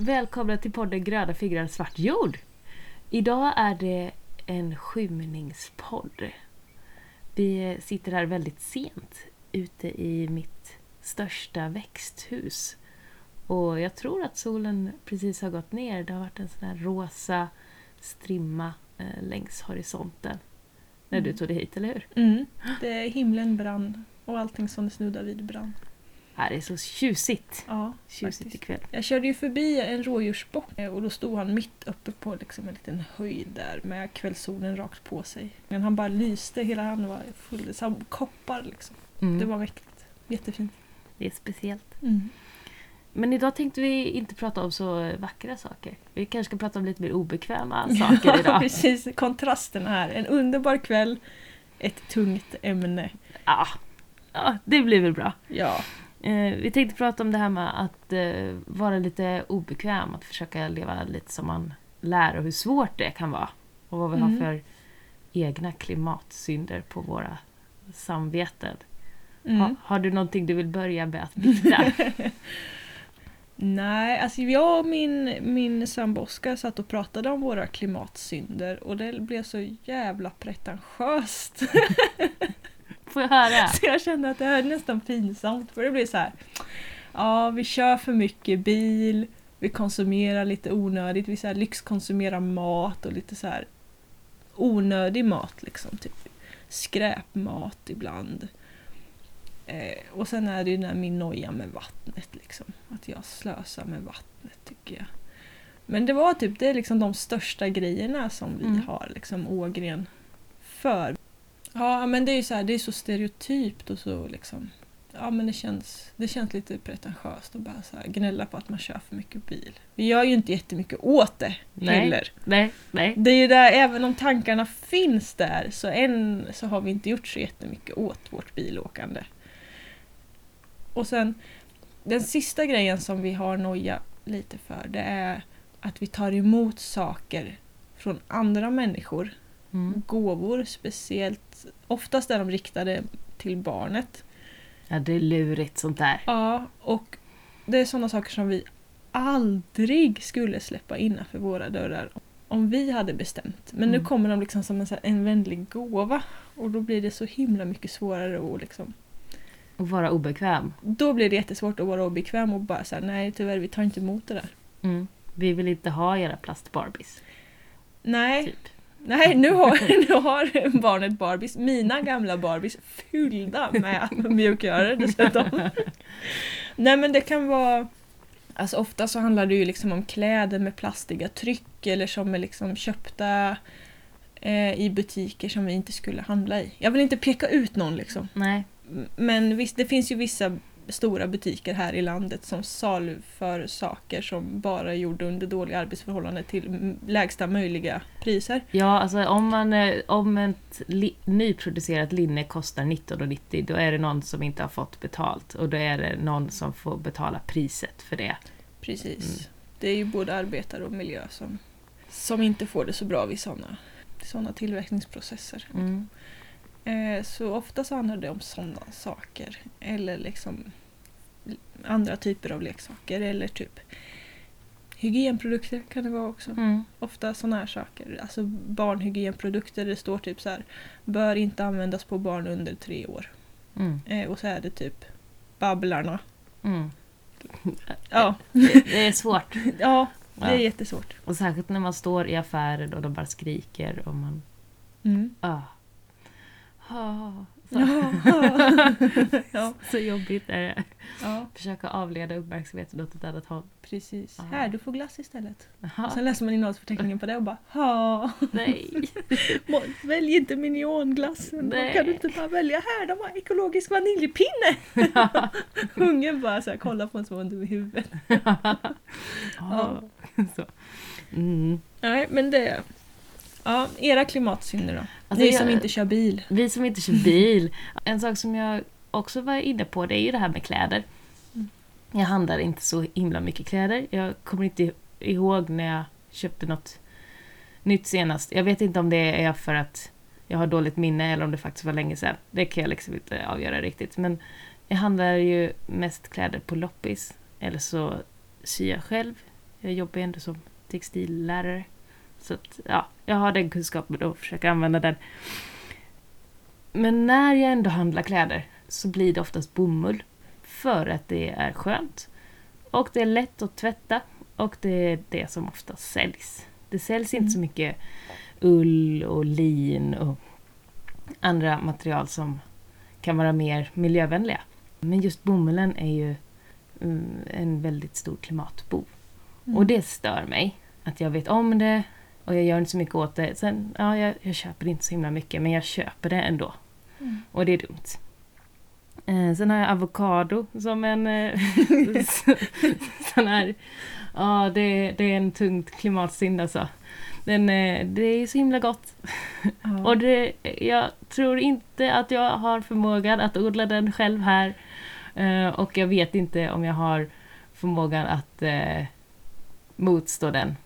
Välkomna till podden Gröna fingrar svart jord. Idag är det en skymningspodd. Vi sitter här väldigt sent ute i mitt största växthus. Och jag tror att solen precis har gått ner. Det har varit en sån här rosa strimma eh, längs horisonten. När du tog dig hit, eller hur? Mm. Det, himlen brann och allting som det snuddar vid brann. Här är så tjusigt. Ja, Tjusigt faktiskt. ikväll. Jag körde ju förbi en rådjursbock eh, och då stod han mitt uppe på liksom en liten höjd där med kvällssolen rakt på sig. Men han bara lyste, hela han var full som koppar liksom. Mm. Det var mäktigt. Jättefint. Det är speciellt. Mm. Men idag tänkte vi inte prata om så vackra saker. Vi kanske ska prata om lite mer obekväma saker idag. precis. Kontrasterna här. En underbar kväll, ett tungt ämne. Ja, ja, det blir väl bra. Ja. Eh, vi tänkte prata om det här med att eh, vara lite obekväm, att försöka leva lite som man lär och hur svårt det kan vara. Och vad vi har Mm. för egna klimatsynder på våra samveten. Mm. Ha, har du någonting du vill börja med att bikta? Nej, alltså jag och min, min sambo Oskar satt och pratade om våra klimatsynder och det blev så jävla pretentiöst. Får jag höra? Så jag kände att det här är nästan pinsamt för det blir så här. Ja, vi kör för mycket bil, vi konsumerar lite onödigt, vi så här lyxkonsumerar mat och lite så här onödig mat liksom. Typ skräpmat ibland. Eh, och sen är det ju den min noja med vattnet liksom. Att jag slösar med vattnet tycker jag. Men det var typ det är liksom de största grejerna som vi Mm. har liksom Ågren för. Ja men det är ju så här, det är så stereotypt och så liksom. Ja men det känns, det känns lite pretentiöst att bara så här gnälla på att man kör för mycket bil. Vi gör ju inte jättemycket åt det Nej. heller. Nej, nej. Det är ju där, även om tankarna finns där så än så har vi inte gjort så jättemycket åt vårt bilåkande. Och sen den sista grejen som vi har noja lite för det är att vi tar emot saker från andra människor. Mm. Gåvor speciellt, oftast är de riktade till barnet. Ja, det är lurigt sånt där. Ja, och det är sådana saker som vi aldrig skulle släppa innanför våra dörrar om vi hade bestämt. Men nu Mm. kommer de liksom som en, så här- en vänlig gåva och då blir det så himla mycket svårare att liksom... Och vara obekväm. Då blir det jättesvårt att vara obekväm och bara säga nej tyvärr vi tar inte emot det där. Mm. Vi vill inte ha era plastbarbies. Nej, Typ. Nej nu, har, nu har barnet Barbies, mina gamla Barbies, fyllda med mjukgörare dessutom. Nej men det kan vara... Alltså ofta så handlar det ju liksom om kläder med plastiga tryck eller som är liksom köpta eh, i butiker som vi inte skulle handla i. Jag vill inte peka ut någon liksom. Nej. Men visst, det finns ju vissa stora butiker här i landet som saluför saker som bara är gjorda under dåliga arbetsförhållanden till lägsta möjliga priser. Ja, alltså om, man, eh, om ett li, nyproducerat linne kostar 19,90 då är det någon som inte har fått betalt och då är det någon som får betala priset för det. Precis. Mm. Det är ju både arbetare och miljö som, som inte får det så bra vid sådana såna tillverkningsprocesser. Mm. Eh, så ofta så handlar det om sådana saker. Eller liksom andra typer av leksaker. Eller typ hygienprodukter kan det vara också. Mm. Ofta sådana här saker. Alltså barnhygienprodukter. Det står typ så här. Bör inte användas på barn under tre år. Mm. Eh, och så är det typ Babblarna. Mm. Ja, Det, det är svårt. ja det är Ja. jättesvårt. Och särskilt när man står i affären och de bara skriker och man... Mm. Ah. Ah. Ja. ja. så jobbigt är det. ja, Försöka avleda uppmärksamheten åt ett annat håll. precis. Ja. Här, du får glass istället. Aha. sen läser man innehållsförteckningen på det och bara ha. Nej. Välj inte minionglassen. Nej. Kan du inte bara välja här? De har ekologisk vaniljpinne. Ungen bara så här, kollar på en så under huvudet. Ja. Så. Mm. Nej, men det... Ja, era klimatsynder då? Alltså, Ni jag- som inte kör bil. Vi som inte kör bil. En sak som jag också var inne på det är ju det här med kläder. Mm. Jag handlar inte så himla mycket kläder. Jag kommer inte ihåg när jag köpte något nytt senast. Jag vet inte om det är för att jag har dåligt minne eller om det faktiskt var länge sedan. Det kan jag liksom inte avgöra riktigt. Men jag handlar ju mest kläder på loppis. Eller så syr jag själv Jag jobbar ju ändå som textillärare. Så att, ja, jag har den kunskapen och försöker använda den. Men när jag ändå handlar kläder så blir det oftast bomull. För att det är skönt. Och det är lätt att tvätta. Och det är det som oftast säljs. Det säljs inte så mycket ull och lin och andra material som kan vara mer miljövänliga. Men just bomullen är ju mm, en väldigt stor klimatbov. Mm. Och det stör mig. Att jag vet om det och jag gör inte så mycket åt det. Sen, ja, jag, jag köper inte så himla mycket men jag köper det ändå. Mm. Och det är dumt. Eh, sen har jag avokado som en eh, sån här... Ja, det, det är en tungt klimatsynd alltså. Den, eh, det är så himla gott. Ja. Och det, jag tror inte att jag har förmågan att odla den själv här. Eh, och jag vet inte om jag har förmågan att eh, motstå den.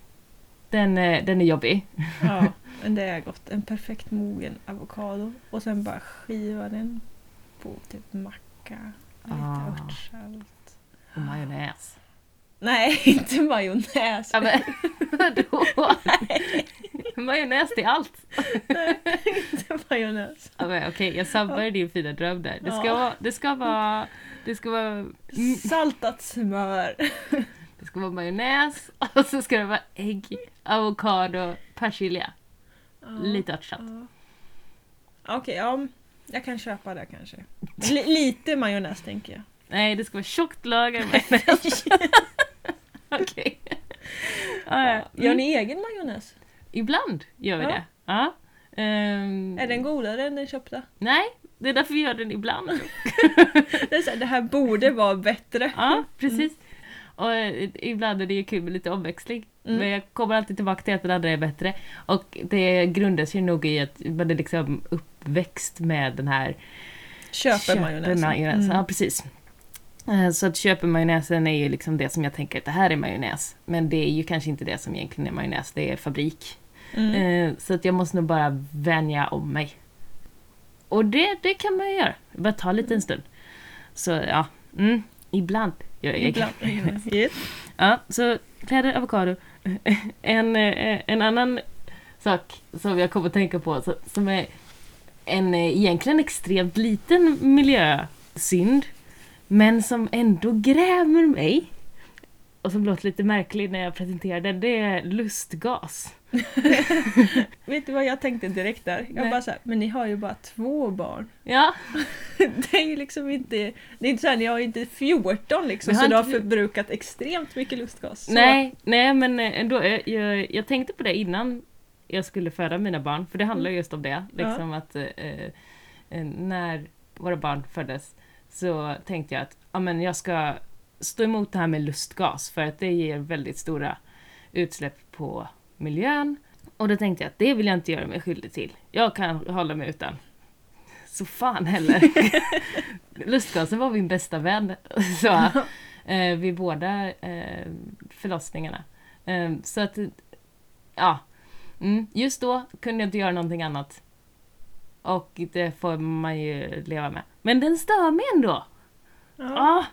Den, eh, den är jobbig. ja, men det är gott. En perfekt mogen avokado och sen bara skiva den på typ macka. Lite Ah. örtsalt. Och majonnäs. Nej, inte majonnäs. Ja, men vadå? majonnäs till allt. inte majonnäs. Ja, Okej, jag sabbar din fina dröm där. Det ska Ja. Det ska vara, det ska vara, Saltat smör. Det ska vara majonnäs och så ska det vara ägg, avokado, persilja. Ja. Lite örtsalt. Ja. Okej, ja. Jag kan köpa det kanske. L- lite majonnäs tänker jag. Nej, det ska vara tjockt lager majonnäs. Okej. Ja, ja. Gör Mm. ni egen majonnäs? Ibland gör vi Ja. det. Ja. Ehm, Är den godare än den köpta? Nej, det är därför vi gör den ibland. Det, är så här, det här borde vara bättre. Ja, precis. Och eh, ibland är det ju kul med lite omväxling. Mm. Men jag kommer alltid tillbaka till att den andra är bättre. Och det grundas ju nog i att man är liksom uppväxt med den här Köper majonnäsen. majonnäs. Mm. Ja, precis. Eh, Så att köpemajonnäsen är ju liksom det som jag tänker att det här är majonnäs. Men det är ju kanske inte det som egentligen är majonnäs, det är fabrik. Mm. Eh, Så att jag måste nog bara vänja om mig. Och det, det kan man ju göra. Det bara ta lite en stund. Så ja, mm, ibland jag Ibland. Yes. Ja, så kläder, avokado. En, eh, en annan sak som jag kommer att tänka på som är en eh, egentligen extremt liten miljösynd men som ändå grämer mig och som låter lite märklig när jag presenterar den, det är lustgas. Vet du vad jag tänkte direkt där? Jag Nej. bara så här, men ni har ju bara två barn. Ja, Det är ju liksom inte, det är inte så här, ni har ju inte 14 liksom så du har inte- förbrukat extremt mycket lustgas. Så- nej, nej men eh, ändå, jag, jag, jag tänkte på det innan jag skulle föda mina barn, för det handlar just om det. Liksom att eh, eh, när våra barn föddes så tänkte jag att ja, men jag ska stå emot det här med lustgas för att det ger väldigt stora utsläpp på miljön. Och då tänkte jag att det vill jag inte göra mig skyldig till. Jag kan hålla mig utan. Så fan heller. Lustgasen var min bästa vän. Så, eh, vid båda eh, förlossningarna. Eh, så att, ja. Mm, just då kunde jag inte göra någonting annat. Och det får man ju leva med. Men den stör mig ändå. Ja. Ah,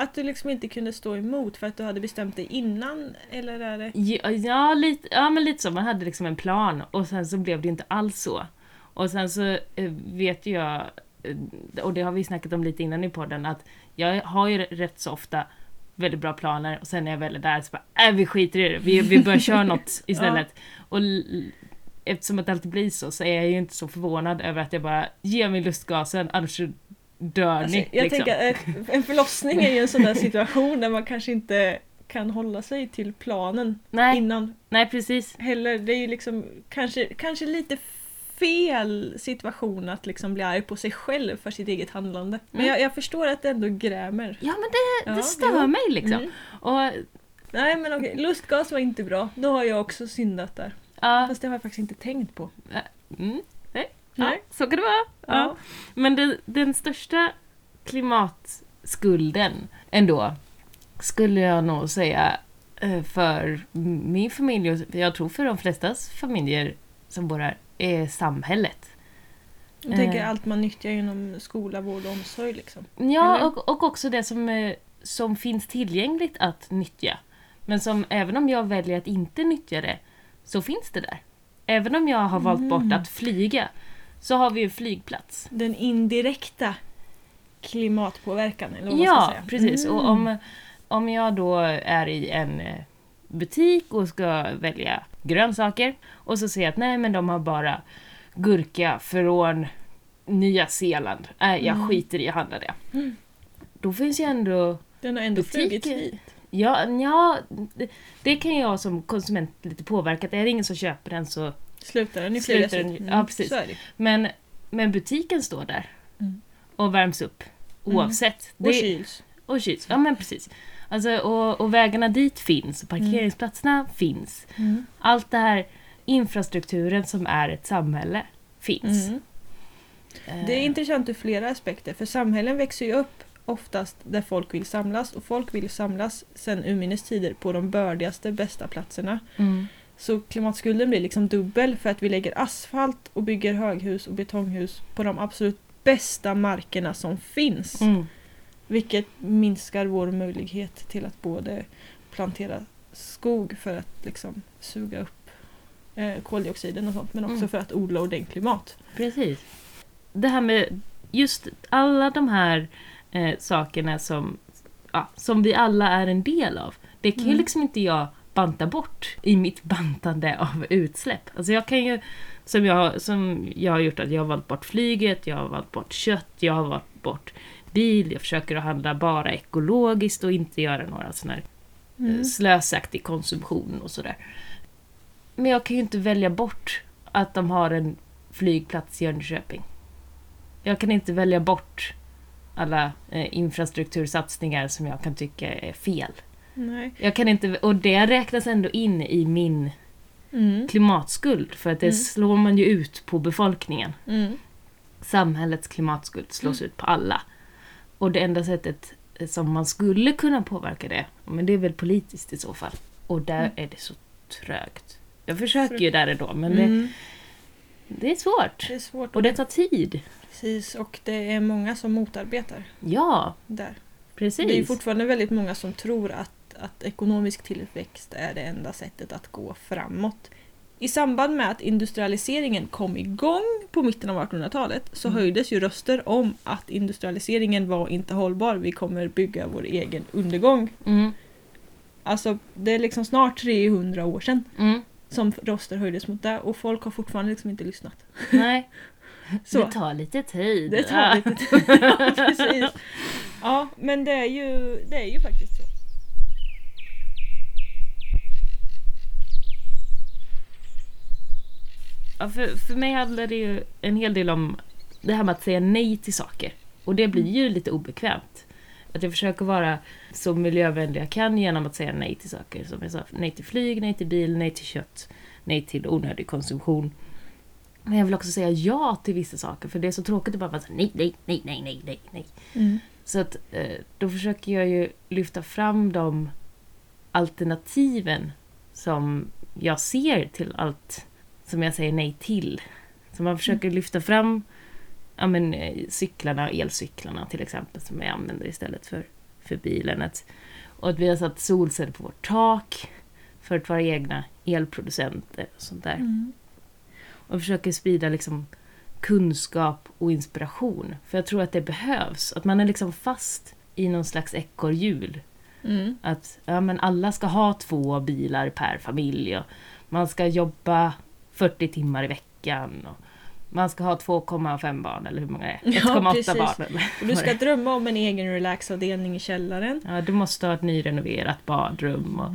Att du liksom inte kunde stå emot för att du hade bestämt dig innan, eller är det? ja, ja, lite, ja, men lite så. Man hade liksom en plan och sen så blev det inte alls så. Och sen så eh, vet jag, eh, och det har vi snackat om lite innan i podden, att jag har ju rätt så ofta väldigt bra planer och sen när jag väl är där så bara äh, vi skiter i det, vi, vi börjar köra något istället. Och l- eftersom att det alltid blir så så är jag ju inte så förvånad över att jag bara ger mig lustgasen annars dör Alltså, ni. jag liksom. tänker att en förlossning är ju en sån där situation där man kanske inte kan hålla sig till planen nej, innan nej, precis. heller. Det är ju liksom kanske, kanske lite fel situation att liksom bli arg på sig själv för sitt eget handlande. Men Mm. jag, jag förstår att det ändå grämer. Ja men det, Ja, det stör jo. mig liksom. Mm. Och Nej men okej, lustgas var inte bra. Då har jag också syndat där. ja, Fast det har jag faktiskt inte tänkt på. mm, nej. Ja, så kan det vara. Ja. Men den, den största klimatskulden ändå skulle jag nog säga eh, för min familj och jag tror för de flestas familjer som bor här är samhället. Jag tänker Eh. allt man nyttjar inom skola, vård och omsorg liksom. Ja, och, och också det som, eh, som finns tillgängligt att nyttja. Men som även om jag väljer att inte nyttja det så finns det där. Även om jag har valt bort Mm. att flyga så har vi ju flygplats. Den indirekta klimatpåverkan eller vad man ska Ja, säga. precis. Mm. Och om, om jag då är i en eh, butik och ska välja grönsaker och så ser jag att nej men de har bara gurka från Nya Zeeland. Nej, jag Mm. skiter i att handla det. Mm. Då finns ju ändå Den har ändå flugit hit. Ja, ja det, det kan jag som konsument lite påverka. Är det ingen som köper den så... Slutar den i Slutar den- ja, precis. Är det. Men, men butiken står där Mm. och värms upp oavsett. Och Det- kyls. och kyls. Ja, men precis. Alltså, och, och vägarna dit finns, och parkeringsplatserna finns. Mm. Allt det här infrastrukturen som är ett samhälle finns. Mm. Eh, Det är intressant ur flera aspekter för samhällen växer ju upp oftast där folk vill samlas och folk vill samlas sedan urminnes tider på de bördigaste, bästa platserna. Mm. Så klimatskulden blir liksom dubbel för att vi lägger asfalt och bygger höghus och betonghus på de absolut bästa markerna som finns. Mm. Vilket minskar vår möjlighet till att både plantera skog för att liksom suga upp eh, koldioxiden och sånt men också Mm. för att odla ordentlig mat. Precis. Det här med just alla de här eh, sakerna som, ja, som vi alla är en del av. Det kan ju Mm. liksom inte jag banta bort i mitt bantande av utsläpp. Alltså jag kan ju, som jag, som jag har gjort, att jag har valt bort flyget, jag har valt bort kött, jag har valt bort bil, jag försöker att handla bara ekologiskt och inte göra några sådana här Mm. slösaktig konsumtion och sådär. Men jag kan ju inte välja bort att de har en flygplats i Jönköping. Jag kan inte välja bort alla eh, infrastruktursatsningar som jag kan tycka är fel. Nej. Jag kan inte, och det räknas ändå in i min Mm. klimatskuld för att det Mm. slår man ju ut på befolkningen. Mm. Samhällets klimatskuld slås ut på alla. Och det enda sättet som man skulle kunna påverka det, men det är väl politiskt i så fall. Och där Mm. är det så trögt. Jag försöker ju där ändå, men det, Mm. det är svårt. Det är svårt. Och det tar tid. Precis, och det är många som motarbetar Ja, där. precis. Det är fortfarande väldigt många som tror att, att ekonomisk tillväxt är det enda sättet att gå framåt. I samband med att industrialiseringen kom igång på mitten av 1800-talet så Mm. höjdes ju röster om att industrialiseringen var inte hållbar, vi kommer bygga vår egen undergång. Mm, Alltså det är liksom snart 300 år sedan mm, som röster höjdes mot det och folk har fortfarande liksom inte lyssnat. nej. Så. Det tar lite tid. Det tar lite tid. ja, precis. Ja, men det är ju, det är ju faktiskt så. Ja, för, för mig handlar det ju en hel del om det här med att säga nej till saker. Och det blir ju lite obekvämt. Att jag försöker vara så miljövänlig jag kan genom att säga nej till saker. Som jag sa, nej till flyg, nej till bil, nej till kött, nej till onödig konsumtion. Men jag vill också säga ja till vissa saker, för det är så tråkigt att bara vara så nej, nej, nej, nej, nej, nej, nej. Så att eh, då försöker jag ju lyfta fram de alternativen som jag ser till allt som jag säger nej till. Så man försöker lyfta fram ja, men, eh, cyklarna, elcyklarna till exempel, som jag använder istället för, för bilen. Att, och att vi har satt solceller på vårt tak för att vara egna elproducenter och sånt där. Mm. Och försöker sprida liksom kunskap och inspiration. För jag tror att det behövs. Att man är liksom fast i någon slags ekorrhjul. Mm. Att ja, men alla ska ha två bilar per familj. Och man ska jobba 40 timmar i veckan. Och man ska ha 2,5 barn, eller hur många det är? Ja, 1,8 precis. barn. Och du ska drömma om en egen relaxavdelning i källaren. Ja, du måste ha ett nyrenoverat badrum och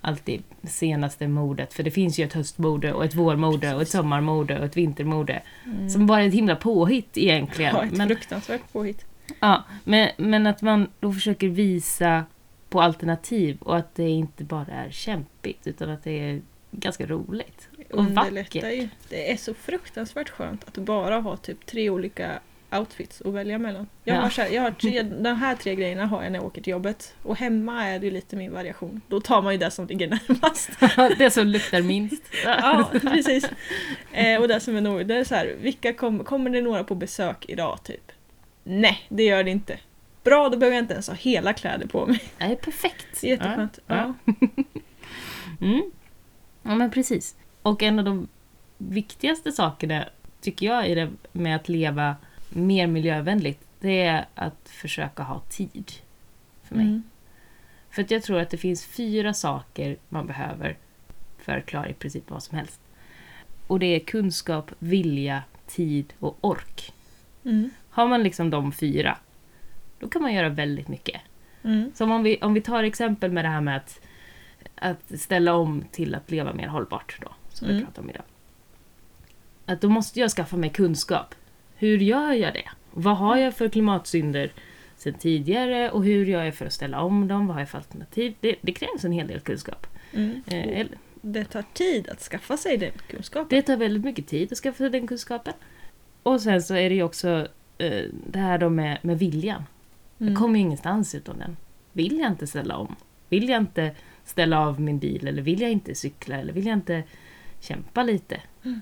allt det senaste modet. För det finns ju ett höstmode och ett vårmode och ett sommarmode och ett vintermode. Mm. Som bara är ett himla påhitt egentligen. Ja, ett Men, fruktansvärt påhitt. ja, men, men att man då försöker visa på alternativ och att det inte bara är kämpigt utan att det är ganska roligt. Och vackert. Det är så fruktansvärt skönt att bara ha typ tre olika outfits att välja mellan. Jag Ja. har, här, jag har tre, de här tre grejerna har jag när jag åker till jobbet. Och hemma är det ju lite min variation. Då tar man ju det som ligger närmast. det som luktar minst. ja, precis. Eh, och det som är nog, det är så här, vilka kom, kommer det några på besök idag typ? Nej, det gör det inte. Bra, då behöver jag inte ens ha hela kläder på mig. Det är perfekt. Jätteskönt. Ja, Ja. Mm. Ja men precis. Och en av de viktigaste sakerna tycker jag i det med att leva mer miljövänligt det är att försöka ha tid för mig. Mm. För att jag tror att det finns fyra saker man behöver för att klara i princip vad som helst. Och det är kunskap, vilja, tid och ork. Mm. Har man liksom de fyra, då kan man göra väldigt mycket. Mm. Som om vi, om vi tar exempel med det här med att, att ställa om till att leva mer hållbart då, som vi Mm. pratar om idag. Att då måste jag skaffa mig kunskap. Hur gör jag det? Vad har jag för klimatsynder sedan tidigare och hur gör jag för att ställa om dem? Vad har jag för alternativ? Det, det krävs en hel del kunskap. Mm. Eh, Det tar tid att skaffa sig den kunskapen. Det tar väldigt mycket tid att skaffa sig den kunskapen. Och sen så är det ju också eh, det här då med, med viljan. Mm. Jag kommer ju ingenstans utan den. Vill jag inte ställa om? Vill jag inte ställa av min bil? Eller vill jag inte cykla? Eller vill jag inte kämpa lite? Mm.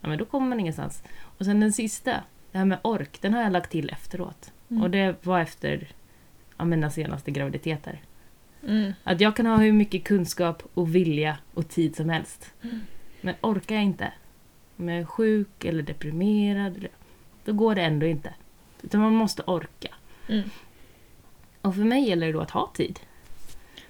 Ja, men då kommer man ingenstans. Och sen den sista, det här med ork, den har jag lagt till efteråt. Mm. Och det var efter ja, mina senaste graviditeter. Mm. Att jag kan ha hur mycket kunskap och vilja och tid som helst. Mm. Men orkar jag inte, om jag är sjuk eller deprimerad, då går det ändå inte. Utan man måste orka. Mm. Och för mig gäller det då att ha tid.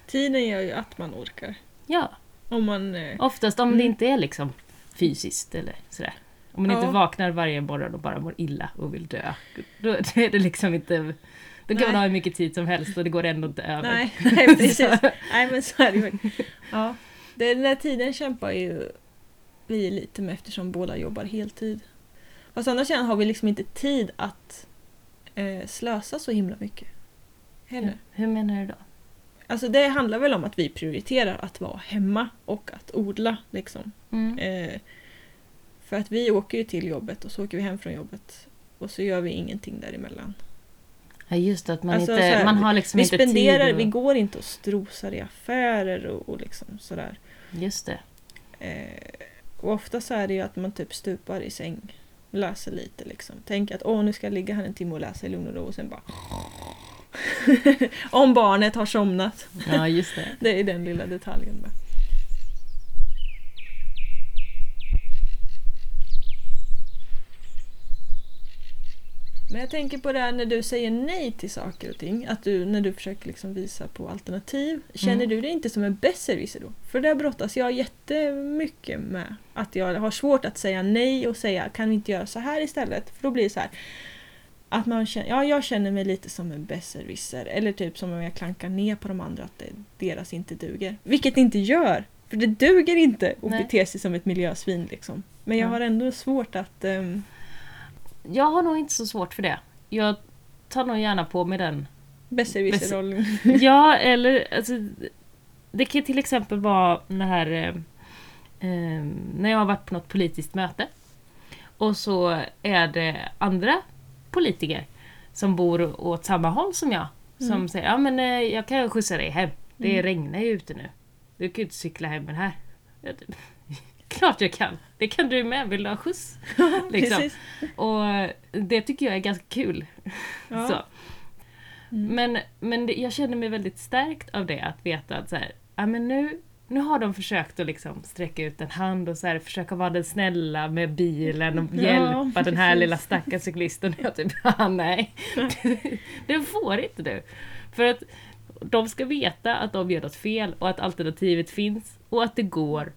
Tiden gör ju att man orkar. Ja, Om man... eh, oftast om det Mm. inte är liksom fysiskt eller sådär. Om man inte Ja. vaknar varje morgon och bara mår illa och vill dö. Då, är det liksom inte... Då kan Nej. man ha hur mycket tid som helst och det går ändå inte över. Nej, nej precis. Nej men så är det ju. Ja. Det- Den där tiden kämpar ju vi lite med eftersom båda jobbar heltid. Fast andra sidan har vi liksom inte tid att eh, slösa så himla mycket. Heller. Hur menar du då? Alltså det handlar väl om att vi prioriterar att vara hemma och att odla liksom. Mm. Eh, för att vi åker ju till jobbet och så åker vi hem från jobbet. Och så gör vi ingenting däremellan. Ja, just att man, Alltså, inte, här, man har liksom Vi inte spenderar, tid. vi Och, går inte och strosar i affärer och, och liksom sådär. just det. Eh, och ofta så är det ju att man typ stupar i säng, läser lite liksom. Tänker att åh nu ska jag ligga här en timme och läsa i lugn och ro och sen bara Om barnet har somnat. Ja, just det. Det är den lilla detaljen med. Men jag tänker på det här när du säger nej till saker och ting. Att du, när du försöker liksom visa på alternativ. Känner Mm. du dig inte som en besserwisser då? För det brottas jag jättemycket med. Att jag har svårt att säga nej och säga kan vi inte göra så här istället? För då blir det så här. Att man känner, ja, jag känner mig lite som en besserwisser. Eller typ som om jag klankar ner på de andra att det, deras inte duger. Vilket det inte gör. För det duger inte att Nej. bete sig som ett miljösvin liksom. Men jag Ja. har ändå svårt att... ehm, Jag har nog inte så svårt för det. Jag tar nog gärna på mig den. Besserwisser-rollen. Ja, eller alltså, det kan till exempel vara det här eh, när jag har varit på något politiskt möte och så är det andra politiker som bor åt samma håll som jag som Mm. säger ja men eh, jag kan skjutsa dig hem. Det Mm. regnar ju ute nu. Du kan ju inte cykla hem det här. Jag, Klart jag kan! Det kan du med. Vill du ha skjuts? liksom. Och det tycker jag är ganska kul. Ja. Så. Mm. Men, men det, jag känner mig väldigt stärkt av det, att veta att så här, ja, men nu, nu har de försökt att liksom sträcka ut en hand och så här, försöka vara den snälla med bilen och Ja, hjälpa den här lilla stackars cyklisten. Jag typ, ah, nej, det får inte du. För att de ska veta att de gör något fel och att alternativet finns och att det går.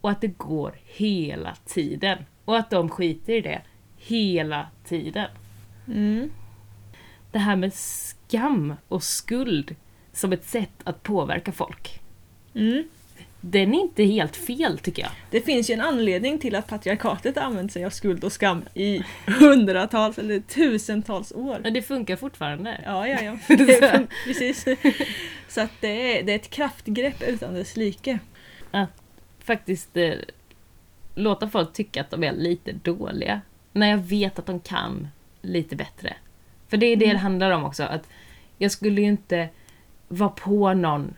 Och att det går hela tiden. Och att de skiter i det hela tiden Mm. det här med skam och skuld som ett sätt att påverka folk. Mm. Den är inte helt fel tycker jag. Det finns ju en anledning till att patriarkatet använt sig av skuld och skam i hundratals eller tusentals år. Men det funkar fortfarande. Ja, ja, ja. Det precis. Så att det är, det är ett kraftgrepp utan dess like. Faktiskt eh, låta folk tycka att de är lite dåliga. När jag vet att de kan lite bättre. För det är det Mm. det handlar om också. Att jag skulle ju inte vara på någon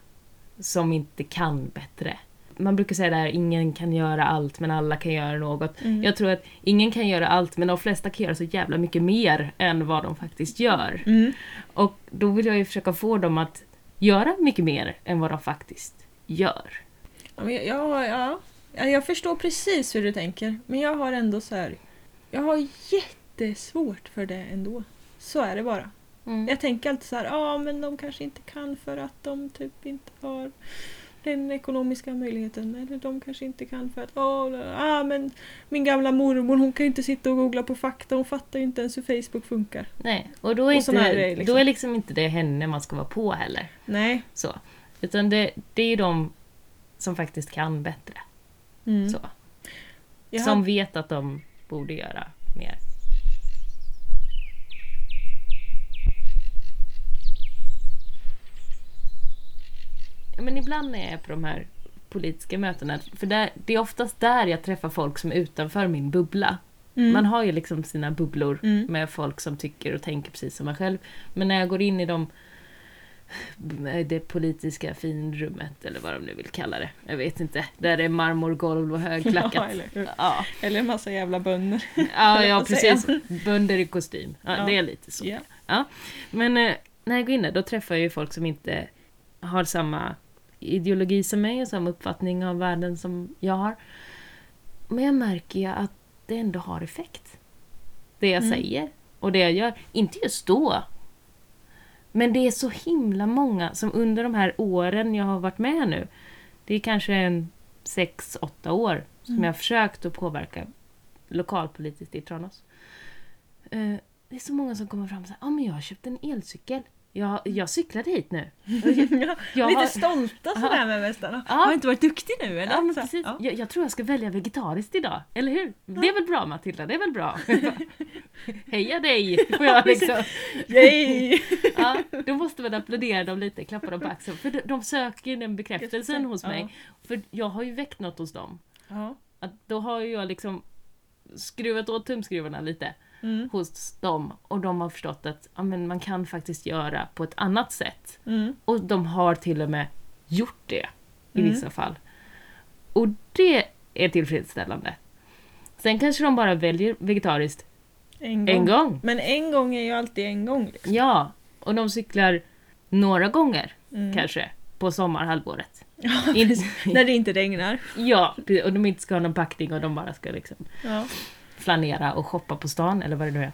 som inte kan bättre. Man brukar säga det här, ingen kan göra allt men alla kan göra något. Mm. Jag tror att ingen kan göra allt men de flesta kan göra så jävla mycket mer än vad de faktiskt gör. Mm. Och då vill jag ju försöka få dem att göra mycket mer än vad de faktiskt gör. Ja, ja. Ja, jag förstår precis hur du tänker. Men jag har ändå så här... Jag har jättesvårt för det ändå. Så är det bara. Mm. Jag tänker alltid så här, ja men de kanske inte kan för att de typ inte har den ekonomiska möjligheten. Eller de kanske inte kan för att, åh, ah, men min gamla mormor hon kan inte sitta och googla på fakta, hon fattar ju inte ens hur Facebook funkar. Nej, och då är, Och inte, grejer, liksom. då är liksom inte det henne man ska vara på heller. Nej. Så. Utan det, det är de som faktiskt kan bättre. Mm. Så. Som vet att de borde göra mer. Men ibland när jag är på de här politiska mötena, för där, det är oftast där jag träffar folk som är utanför min bubbla. Mm. Man har ju liksom sina bubblor Mm. med folk som tycker och tänker precis som man själv. Men när jag går in i de, det politiska finrummet, eller vad de nu vill kalla det. Jag vet inte. Där det är marmorgolv och högklackat. Ja, eller? Ja, Eller en massa jävla bönder. ja, ja precis. Bönder i kostym. Ja, Ja. Det är lite så. Ja. Ja. Men eh, när jag går in där, då träffar jag ju folk som inte har samma ideologi som mig och samma uppfattning av världen som jag har. Men jag märker ju att det ändå har effekt. Det jag Mm. säger och det jag gör. Inte just då. Men det är så himla många som under de här åren jag har varit med nu. Det är kanske en sex, åtta år som Mm. jag har försökt att påverka lokalpolitiskt i Tranås. Eh, det är så många som kommer fram och säger ah, men jag har köpt en elcykel. Jag, jag cyklade hit nu. ja, Jag lite stolta Ja. sådär med västarna. Ja. Har jag inte varit duktig nu eller? Ja, men precis. ja. Jag, jag tror jag ska välja vegetariskt idag, eller hur? Det är väl bra Matilda, det är väl bra? Heja dig! Får jag liksom. Yay! Ja, då måste man applådera dem lite, klappa dem på axeln. För de, de söker ju den bekräftelsen hos mig. För jag har ju väckt något hos dem. Ja. Att då har jag liksom skruvat åt tumskruvarna lite Mm. hos dem. Och de har förstått att ja, men man kan faktiskt göra på ett annat sätt. Mm. Och de har till och med gjort det i Mm. vissa fall. Och det är tillfredsställande. Sen kanske de bara väljer vegetariskt En gång. en gång. Men en gång är ju alltid en gång. Liksom. Ja, och de cyklar några gånger Mm. kanske på sommarhalvåret. Ja, In- När det inte regnar. ja, och de inte ska ha någon packning och de bara ska liksom Ja, flanera och shoppa på stan eller vad det nu är.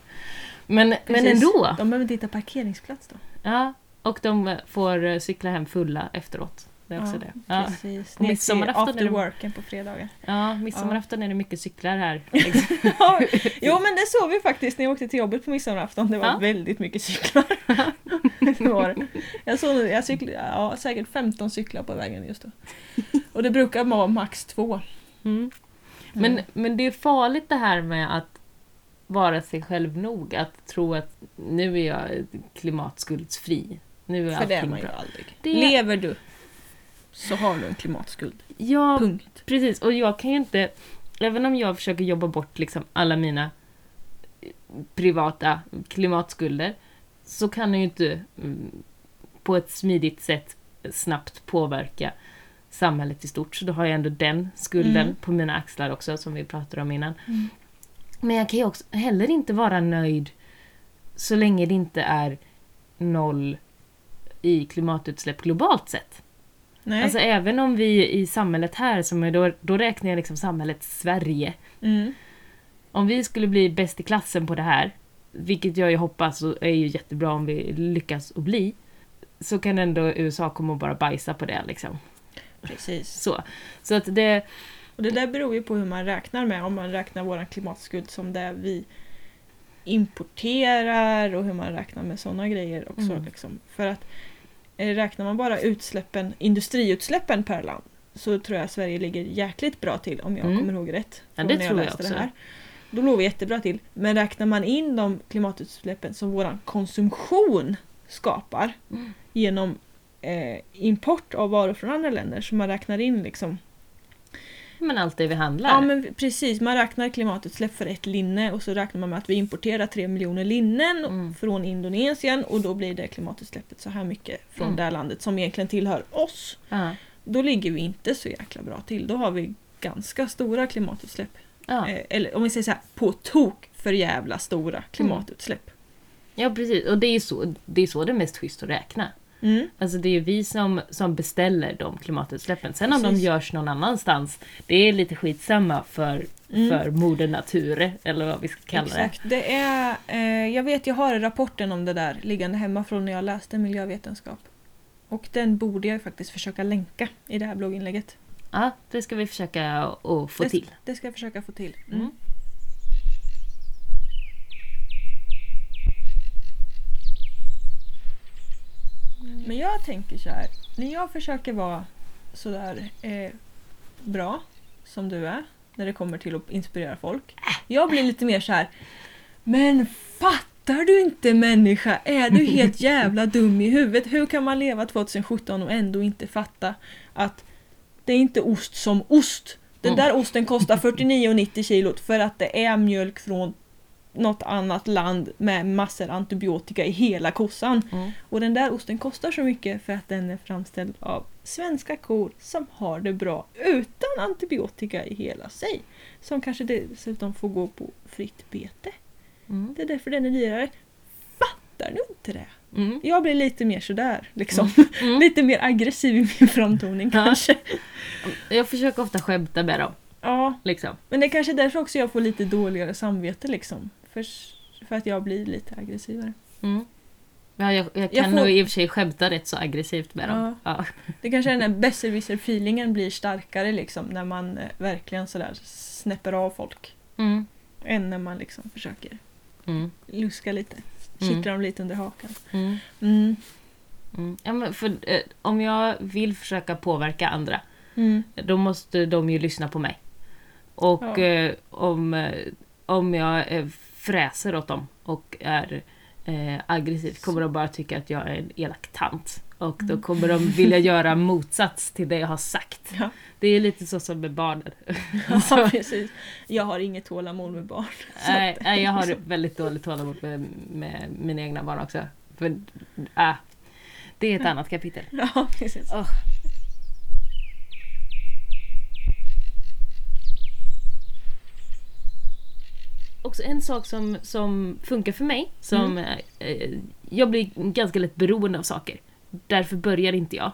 Men, men ändå! De behöver inte hitta parkeringsplats då. Ja, och de får eh, cykla hem fulla efteråt. Det är också det. Ja. Precis. Och midsommarafton after worken på fredagar. Ja, midsommarafton är det mycket cyklar här. Ja, jo men det såg vi faktiskt när jag åkte till jobbet på midsommarafton. Det var Ja. väldigt mycket cyklar. det var. Jag såg jag cykl, ja, säkert 15 cyklar på vägen just då. Och det brukar vara max två. Mm. Men, Mm. men det är farligt det här med att vara sig själv nog. Att tro att nu är jag klimatskuldsfri. Nu är För det är man ju bra. aldrig. Det- Lever du så har du en klimatskuld. Ja, Punkt. precis. Och jag kan ju inte... Även om jag försöker jobba bort liksom alla mina eh, privata klimatskulder så kan jag ju inte mm, på ett smidigt sätt snabbt påverka samhället i stort. Så då har jag ändå den skulden Mm. på mina axlar också, som vi pratade om innan. Mm. Men jag kan ju också heller inte vara nöjd så länge det inte är noll i klimatutsläpp globalt sett. Nej. Alltså även om vi i samhället här, som är då, då räknar jag liksom samhället Sverige. mm. Om vi skulle bli bäst i klassen på det här, vilket jag ju hoppas och är ju jättebra om vi lyckas att bli, så kan ändå USA komma och bara bajsa på det liksom. Precis. Så, så att det... Och det där beror ju på hur man räknar med. Om man räknar vår klimatskuld som det vi importerar och hur man räknar med sådana grejer också. Mm. Liksom. För att eh, räknar man bara utsläppen, industriutsläppen per land så tror jag Sverige ligger jäkligt bra till om jag Mm. kommer ihåg rätt. Ja, det när tror jag läste också. Det här. Då låg vi jättebra till. Men räknar man in de klimatutsläppen som vår konsumtion skapar Mm. genom eh, import av varor från andra länder, så man räknar in liksom Men allt det vi handlar. Ja men precis, man räknar klimatutsläpp för ett linne och så räknar man med att vi importerar 3 miljoner linnen Mm. från Indonesien och då blir det klimatutsläppet så här mycket från Mm. det här landet som egentligen tillhör oss. Ja. Då ligger vi inte så jäkla bra till. Då har vi ganska stora klimatutsläpp. Ja. Eh, eller om vi säger så här, på tok för jävla stora klimatutsläpp. ja, precis. Och det är ju så det är, så det är mest schysst att räkna. Mm. Alltså det är ju vi som, som beställer de klimatutsläppen. Sen om de Precis. görs någon annanstans, det är lite skitsamma för, Mm. för moder natur, eller vad vi ska kalla Exakt. Det är, eh, jag vet, jag har rapporten om det där liggande hemma från när jag läste miljövetenskap. Och den borde jag faktiskt försöka länka i det här blogginlägget. det. Ja, det ska vi försöka att få det, till. Det ska jag försöka få till. Mm. Men jag tänker så här, när jag försöker vara sådär eh, bra som du är, när det kommer till att inspirera folk. Jag blir lite mer så här. men fattar du inte människa? Är du helt jävla dum i huvudet? Hur kan man leva 2017 och ändå inte fatta att det är inte ost som ost. Den där osten kostar 49,90 kilot för att det är mjölk från något annat land med massor antibiotika i hela kossan. Mm. Och den där osten kostar så mycket för att den är framställd av svenska kor som har det bra utan antibiotika i hela sig. Som kanske dessutom får gå på fritt bete. Mm. Det är därför den är dyrare. Fattar du inte det? Mm. Jag blir lite mer sådär liksom. Mm. lite mer aggressiv i min framtoning kanske. Jag försöker ofta skämta med dem. Ja, Liksom. men det är kanske därför också jag får lite dåligare samvete liksom. För, för att jag blir lite aggressivare. Mm. Ja, jag, jag Jag kan får- nog i och för sig skämta rätt så aggressivt med dem. Ja. Det kanske är den här besserwisser-feelingen blir starkare liksom när man eh, verkligen sådär snäpper av folk. Mm. Än när man liksom försöker Mm. luska lite. Mm. Kittla dem lite under hakan. Mm. Mm. Mm. Ja, men för, eh, om jag vill försöka påverka andra, Mm. då måste de ju lyssna på mig. Och Ja. eh, om, eh, om jag eh, fräser åt dem och är eh, aggressiv kommer de bara tycka att jag är en elak tant. Och då Mm. kommer de vilja göra motsats till det jag har sagt. Ja. Det är lite så som med barnen. ja, precis. Jag har inget tålamod med barn. Nej, jag har väldigt dåligt tålamod med, med mina egna barn också. För, äh, det är ett annat kapitel. Ja, precis. Åh. Också en sak som, som funkar för mig, som eh, jag blir ganska lätt beroende av saker. Därför börjar inte jag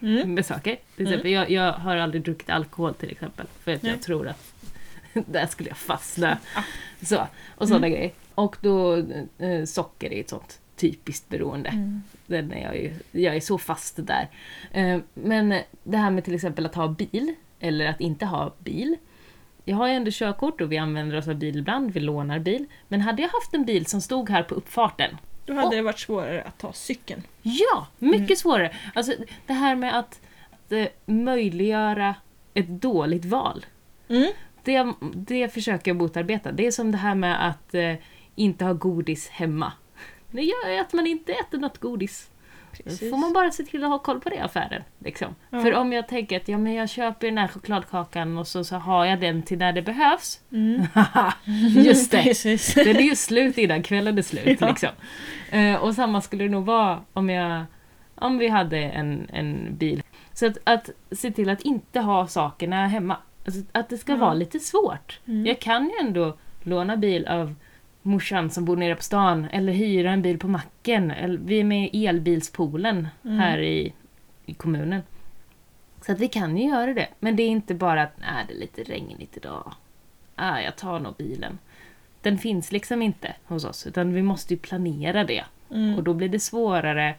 Mm. med saker. Till exempel, jag, jag har aldrig druckit alkohol till exempel. För att Nej. jag tror att där skulle jag fastna. Ah. Så, och sådana grejer. Och då eh, socker är ett sånt typiskt beroende. Mm. Den är jag, ju, jag är så fast där. Eh, Men det här med till exempel att ha bil, eller att inte ha bil. Jag har ju ändå körkort och vi använder oss av bil ibland, vi lånar bil. Men hade jag haft en bil som stod här på uppfarten, Då hade Och- det varit svårare att ta cykeln. ja, mycket Mm. svårare. Alltså det här med att, att eh, möjliggöra ett dåligt val. Mm. Det, det försöker jag motarbeta. Det är som det här med att eh, inte ha godis hemma. Det gör ju att man inte äter något godis. Precis. får man bara se till att ha koll på det i affären. Liksom. Ja. För om jag tänker att ja, men jag köper den här chokladkakan och så, så har jag den till när det behövs. Mm. Just det! Den är ju slut innan kvällen är slut. Ja. Liksom. Eh, och samma skulle det nog vara om, jag, om vi hade en, en bil. Så att, att se till att inte ha sakerna hemma. Alltså, att det ska Ja. vara lite svårt. Mm. Jag kan ju ändå låna bil av morsan som bor nere på stan eller hyra en bil på macken. Eller, vi är med i elbilspoolen Mm. här i, i kommunen. Så att vi kan ju göra det. Men det är inte bara att nej, det är lite regnigt idag. Ah, jag tar nog bilen. Den finns liksom inte hos oss utan vi måste ju planera det. Mm. Och då blir det svårare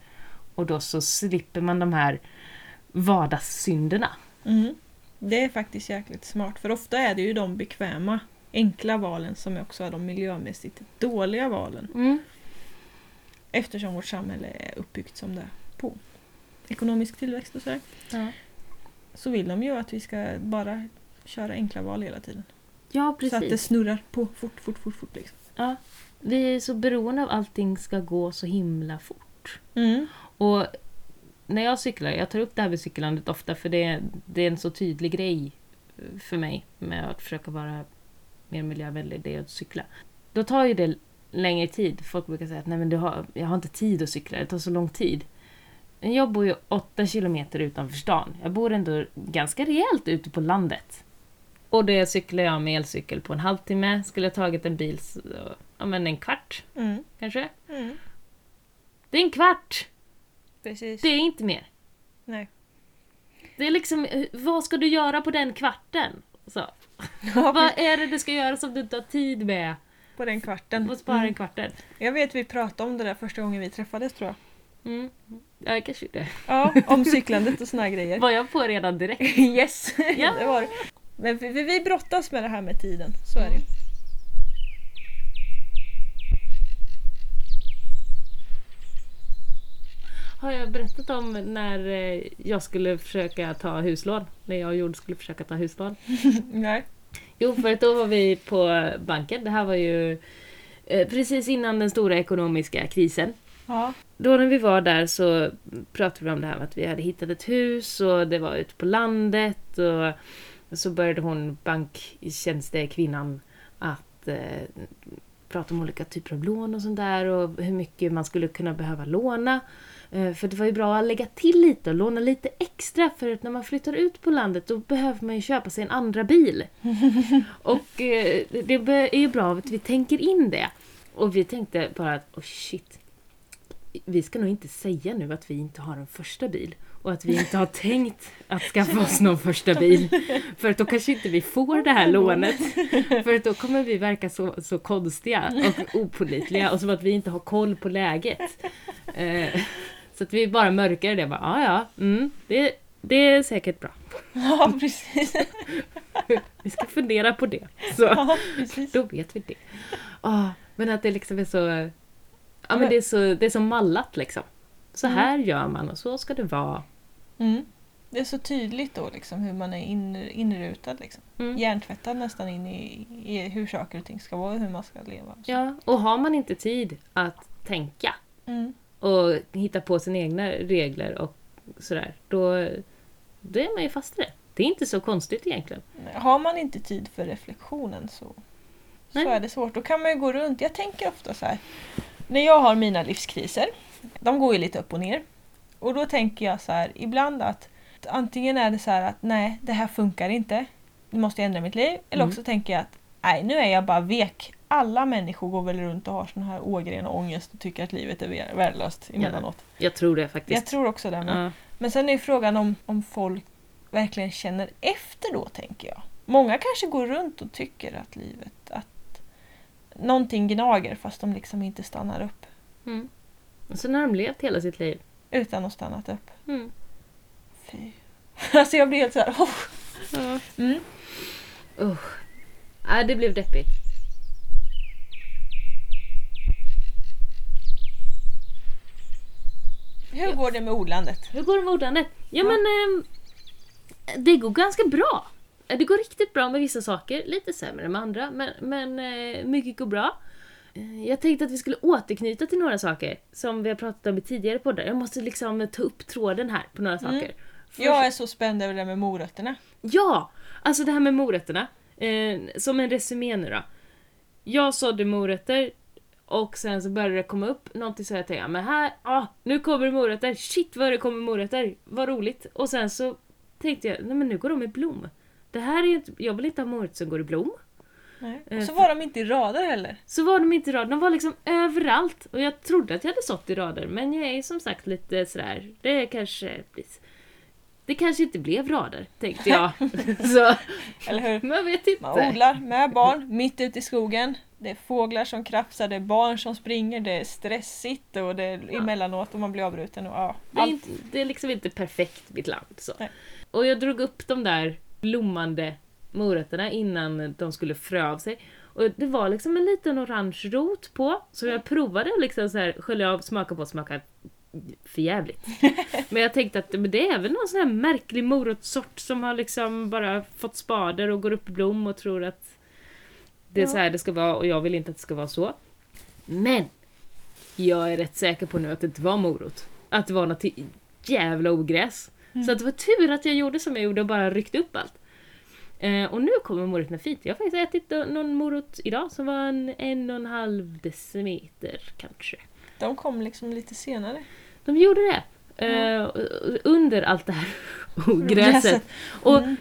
och då så slipper man de här vardagssynderna. Mm. Det är faktiskt jäkligt smart för ofta är det ju de bekväma enkla valen som också är de miljömässigt dåliga valen. Mm. Eftersom vårt samhälle är uppbyggt som det är på ekonomisk tillväxt och sådär. Ja. Så vill de ju att vi ska bara köra enkla val hela tiden. ja, Så att det precis. snurrar på fort, fort, fort, fort. Liksom. Ja. Vi är så beroende av allting ska gå så himla fort. Mm. Och när jag cyklar, jag tar upp det här med cykelandet ofta för det, det är en så tydlig grej för mig med att försöka vara mer miljövänlig, det är att cykla. Då tar ju det längre tid. Folk brukar säga att Nej, men du har, jag har inte tid att cykla, det tar så lång tid. Men jag bor ju åtta kilometer utanför stan. Jag bor ändå ganska rejält ute på landet. Och det cyklar jag med elcykel på en halvtimme. Skulle jag tagit en bil, så, ja men en kvart Mm. kanske. Mm. Det är en kvart! Precis. Det är inte mer. Nej. Det är liksom, eh, vad ska du göra på den kvarten? Så. Ja, Vad är det du ska göra som du inte har tid med? på den kvarten. Och spara Mm. en kvarten. Jag vet vi pratade om det där första gången vi träffades tror jag. Mm. Ja, kanske det. Ja, om cyklandet och såna grejer. Var jag på redan direkt? Yes! Ja. det var. Men vi, vi brottas med det här med tiden, så är det Har jag berättat om när eh, jag skulle försöka ta huslån? När jag och Jord skulle försöka ta huslån? Nej. Jo, för att då var vi på banken. Det här var ju eh, precis innan den stora ekonomiska krisen. Ja. Då när vi var där så pratade vi om det här med att vi hade hittat ett hus och det var ute på landet och så började hon, banktjänstekvinnan, att eh, prata om olika typer av lån och sånt där och hur mycket man skulle kunna behöva låna. Eh, för det var ju bra att lägga till lite och låna lite extra för att när man flyttar ut på landet då behöver man ju köpa sig en andra bil. och eh, det är ju bra att vi tänker in det. Och vi tänkte bara att, oh shit, vi ska nog inte säga nu att vi inte har en första bil och att vi inte har tänkt att skaffa oss någon första bil. För att då kanske inte vi får det här lånet. För att då kommer vi verka så, så konstiga och opålitliga och som att vi inte har koll på läget. Så att vi bara mörkar det. Bara, ja, ja, mm, det, det är säkert bra. ja, precis. Vi ska fundera på det. Så Ja, precis. då vet vi det. Ah, men att det liksom är så... Ja men det är så, det är så mallat liksom. Så här gör man och så ska det vara. Mm. Det är så tydligt då liksom hur man är in, inrutad. Liksom. Mm. Hjärntvättad nästan in i, i hur saker och ting ska vara och hur man ska leva. och. Ja, och har man inte tid att tänka Mm. Och hitta på sina egna regler och sådär, då, då är man ju fast i det. Det är inte så konstigt egentligen. Har man inte tid för reflektionen så, så är det svårt. Då kan man ju gå runt. Jag tänker ofta så här. När jag har mina livskriser, de går ju lite upp och ner. Och då tänker jag så här ibland att antingen är det så här att nej, det här funkar inte. Nu måste jag ändra mitt liv. Eller Mm. också tänker jag att nej, nu är jag bara vek. Alla människor går väl runt och har sån här ågren och ångest och tycker att livet är vär- värdelöst emellanåt. Jag tror det faktiskt. Jag tror också det. Men Ja. men sen är ju frågan om, om folk verkligen känner efter då, tänker jag. Många kanske går runt och tycker att livet, att någonting gnager fast de liksom inte stannar upp. Mm. Och sen har de levt hela sitt liv. Utan att stannat upp. Mm. Fy. Alltså jag blir helt såhär, oh. Ja. mm. Usch. Nej, det blev deppigt. Hur går det med odlandet? Hur går det med odlandet? Ja, Ja. men ehm, det går ganska bra. Eh, Det går riktigt bra med vissa saker, lite sämre med andra, men, men eh, mycket går bra. Eh, Jag tänkte att vi skulle återknyta till några saker som vi har pratat om i tidigare poddar. Jag måste liksom ta upp tråden här på några Mm. saker. Först- Jag är så spänd över det med morötterna. Ja! Alltså det här med morötterna. Eh, som en resumé nu då. Jag sådde morötter och sen så började det komma upp någonting så jag tänkte, men här, ah, nu kommer det morötter. Shit vad det kommer morötter. Vad roligt. Och sen så tänkte jag, nej men nu går de i blom. Det här är ju inte, jag vill inte ha morötter som går i blom. Nej. Eh, Och så var de inte i rader heller. Så var de inte i rader, de var liksom överallt. Och jag trodde att jag hade sått i rader, men jag är som sagt lite sådär, det kanske blir... Det kanske inte blev rader, tänkte jag. så, Eller hur? jag vet inte. Man odlar med barn mitt ute i skogen. Det är fåglar som krafsar, det är barn som springer, det är stressigt och det är Ja. emellanåt och man blir avbruten. Och, ja, Det är, inte, det är liksom inte perfekt mitt land. Så. Nej. Och jag drog upp de där blommande morötterna innan de skulle frö av sig. Och det var liksom en liten orange rot på, så jag provade att liksom så här, skölja av, smaka på, smaka för jävligt. Men jag tänkte att men det är väl någon sån här märklig morotssort som har liksom bara fått spader och går upp i blom och tror att det är Ja. så här det ska vara och jag vill inte att det ska vara så. Men! Jag är rätt säker på nu att det inte var morot. Att det var något jävla ogräs. Så att det var tur att jag gjorde som jag gjorde och bara ryckte upp allt. Eh, och nu kommer morötterna fint. Jag har faktiskt ätit någon morot idag som var en en och en halv decimeter kanske. De kom liksom lite senare. De gjorde det. Eh, under allt det här ogräset. Och Mm.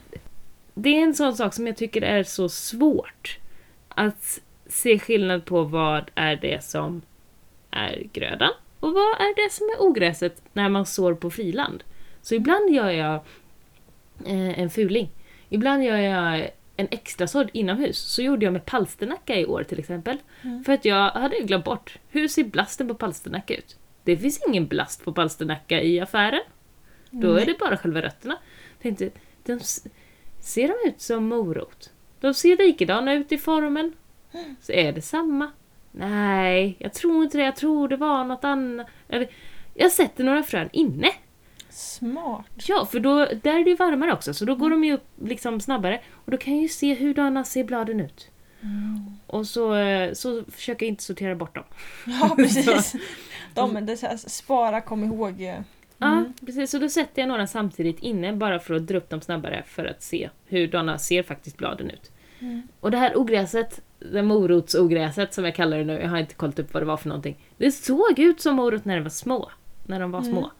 det är en sån sak som jag tycker är så svårt. Att se skillnad på vad är det som är grödan och Och vad är det som är ogräset när man sår på friland? Så ibland gör jag eh, en fuling. Ibland gör jag en extra sådd inomhus. Så gjorde jag med palsternacka i år till exempel. Mm. För att jag hade glömt bort, hur ser blasten på palsternacka ut? Det finns ingen blast på palsternacka i affären. Då är det bara själva rötterna. Tänkte, de, ser de ut som morot? De ser likadana ut i formen. Så är det samma? Nej, jag tror inte det. Jag tror det var något annat. Jag sätter några frön inne. Smart. Ja, för då, där är det ju varmare också, så då går de ju upp liksom snabbare. Och då kan jag ju se hurdana ser bladen ut. Och så, eh, så försöker jag inte sortera bort dem. Ja, precis. De, det här, spara, kom ihåg. eh, Ja, precis. Så då sätter jag några samtidigt inne bara för att dra upp dem snabbare för att se hurdana ser faktiskt bladen ut. Mm. Och det här ogräset, det morotsogräset som jag kallar det nu, jag har inte kollat upp vad det var för någonting. Det såg ut som morot när de var små. När de var Mm. små.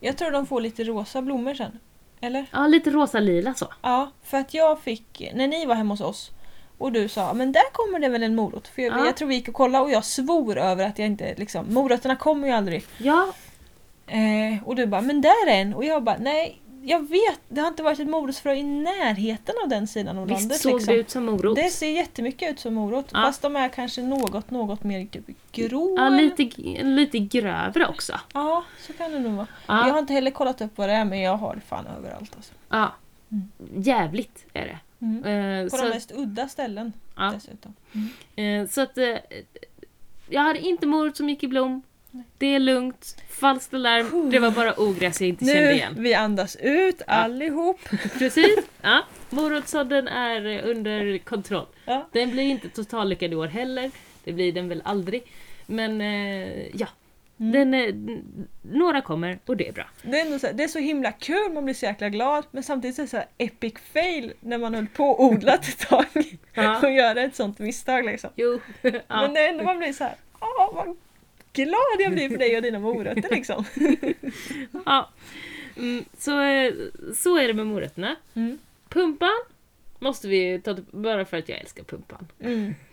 Jag tror de får lite rosa blommor sen. Eller? Ja, lite rosa-lila så. Ja, för att jag fick, när ni var hemma hos oss och du sa men där kommer det väl en morot. För jag, Ja. jag tror vi gick och kollade och jag svor över att jag inte liksom, morötterna kommer ju aldrig. Ja, Eh, och du bara men där är en och jag bara nej jag vet, det har inte varit ett morotsfrö i närheten av den sidan av visst landet. såg liksom. det ut som morot. Det ser jättemycket ut som morot Ja. fast de är kanske något, något mer grå. Ja, lite, lite grövre också. Ja, så kan det nog vara. Ja. Jag har inte heller kollat upp vad det är men jag har det fan överallt alltså. Ja. Mm. Jävligt är det. Mm. Eh, På de mest udda ställen ja, dessutom. eh, så att... Eh, jag hade inte morot som gick i blom. Det är lugnt. Falskt alarm. Det var bara ogräs jag inte kände Nu, igen. vi andas ut allihop. Precis. Ja. Morotssådden är under kontroll. Ja. Den blir inte totallyckad i år heller. Det blir den väl aldrig. Men eh, ja. Mm. Den, eh, några kommer och det är bra. Det, är så här, det är så himla kul, man blir så jäkla glad men samtidigt så är det så epic fail när man höll på och odlat ett tag och göra ett sånt misstag liksom. Jo. Men ja. det är ändå man blir så här, åh vad glad jag blir för dig och dina morötter liksom. ja. Mm, så, eh, så är det med morötterna. Mm. Pumpan måste vi ta bara för att jag älskar pumpan. Mm.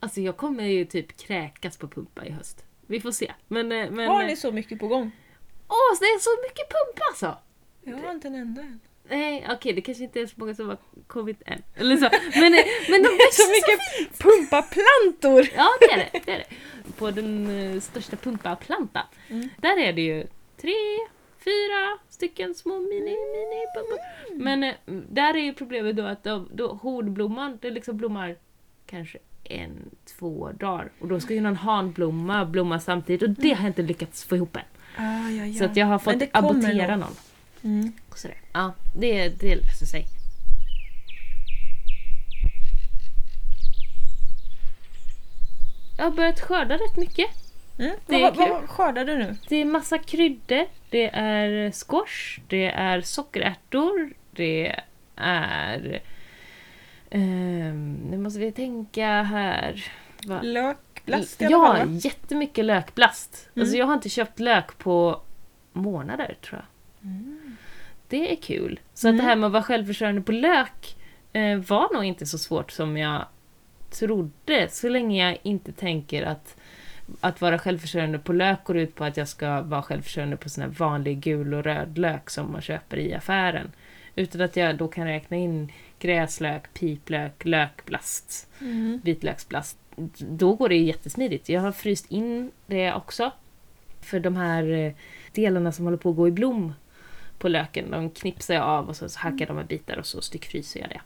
Alltså jag kommer ju typ kräkas på pumpa i höst. Vi får se. Men, eh, men, Har ni så mycket på gång? Åh, det är så mycket pumpa alltså! Jag har inte en enda än. Nej, okej, det kanske inte är så många som har kommit än. Eller så. Men, eh, men de Så växer så mycket pumpaplantor! Ja, det är det. det, är det. På den eh, största pumpaplantan. Mm. Där är det ju tre, fyra stycken små mini, mini pumpor. Men eh, där är ju problemet då att då, då hornblomman, det liksom blommar kanske en, två dagar. Och då ska ju någon hanblomma blomma samtidigt och det har jag inte lyckats få ihop än. Ah, ja, ja. Så att jag har fått det abortera nog. någon. Mm. Sådär. Ja, det, det löser sig. Jag har börjat skörda rätt mycket. Mm. Det vad, vad, skördar du nu? Det är massa kryddor, det är squash, det är sockerärtor, det är... ehm, nu måste vi tänka här. Va? Lökblast i alla fall Ja, va? jättemycket lökblast. Mm. Alltså jag har inte köpt lök på månader tror jag. Mm. Det är kul. Så att Mm. det här med att vara självförsörjande på lök eh, var nog inte så svårt som jag trodde. Så länge jag inte tänker att att vara självförsörjande på lök går ut på att jag ska vara självförsörjande på sån här vanlig gul och röd lök som man köper i affären. Utan att jag då kan räkna in gräslök, piplök, lökblast, Mm. vitlöksblast. Då går det jättesmidigt. Jag har fryst in det också. För de här eh, delarna som håller på att gå i blom på löken, de knipsar jag av och så, hackar de med bitar och så styckfryser jag det.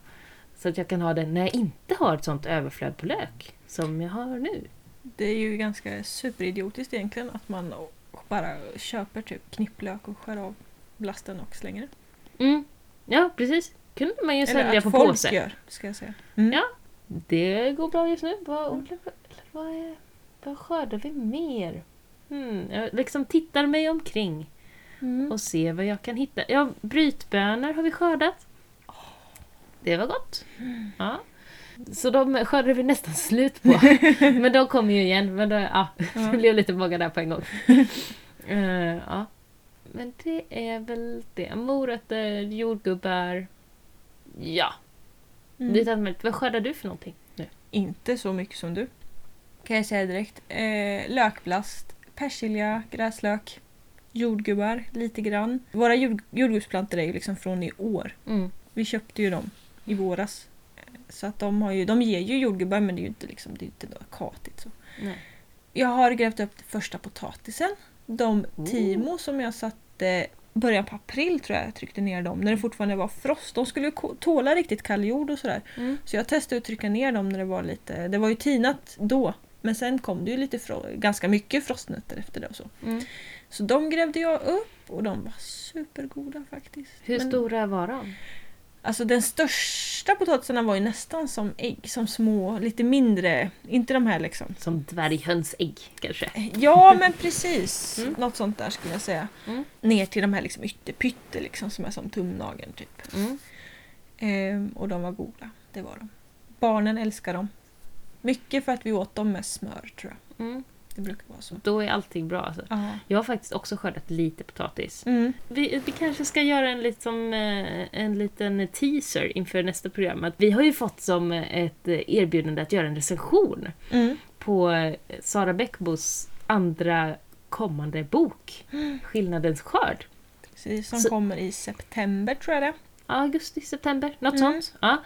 Så att jag kan ha det när jag inte har ett sånt överflöd på lök som jag har nu. Det är ju ganska superidiotiskt egentligen att man bara köper typ knipplök och skär av blasten och slänger det. Mm. Ja, precis. kunde man ju Eller sälja att på folk påse. gör, ska jag säga. Mm. Ja. Det går bra just nu. Vad, eller vad, vad skördar vi mer? Hmm, jag liksom tittar mig omkring Mm. och ser vad jag kan hitta. Ja, brytbönor har vi skördat. Det var gott. Ja. Så de skördade vi nästan slut på. Men de kommer ju igen. Men då, ja, Ja. det blev lite många där på en gång. Eh, ja. Men det är väl det. Morötter, jordgubbar. Ja, Mm. allt möjligt. Vad skördar du för någonting nu? Inte så mycket som du. Kan jag säga direkt. Eh, lökblast, persilja, gräslök, jordgubbar lite grann. Våra jord, jordgubbsplantor är ju liksom från i år. Mm. Vi köpte ju dem i våras. Så att de, har ju, de ger ju jordgubbar men det är ju inte, liksom, det är inte katigt. Så. Nej. Jag har grävt upp första potatisen. De Oh. timo som jag satte början på april tror jag jag tryckte ner dem när det fortfarande var frost. De skulle tåla riktigt kall jord och sådär. Mm. Så jag testade att trycka ner dem när det var lite, det var ju tinat då. Men sen kom det ju lite ganska mycket frostnötter efter det och så. Mm. Så de grävde jag upp och de var supergoda faktiskt. Hur Men- stora var de? Alltså den största potatisarna var ju nästan som ägg, som små, lite mindre. Inte de här liksom. Som dvärghönsägg kanske? Ja men precis, Mm. något sånt där skulle jag säga. Mm. Ner till de här liksom ytterpytte liksom som är som tumnageln typ. Mm. Ehm, och de var goda, det var de. Barnen älskar dem. Mycket för att vi åt dem med smör tror jag. Mm. Det brukar vara så. Då är allting bra alltså. Ja. Jag har faktiskt också skördat lite potatis. Mm. Vi, vi kanske ska göra en, liksom, en liten teaser inför nästa program. Att vi har ju fått som ett eh, erbjudande att göra en recension Mm. på eh, Sara Bäckbos andra kommande bok, Skillnadens skörd. Precis, som Så- kommer i september tror jag det Augusti, september, något Mm. sånt. Ja.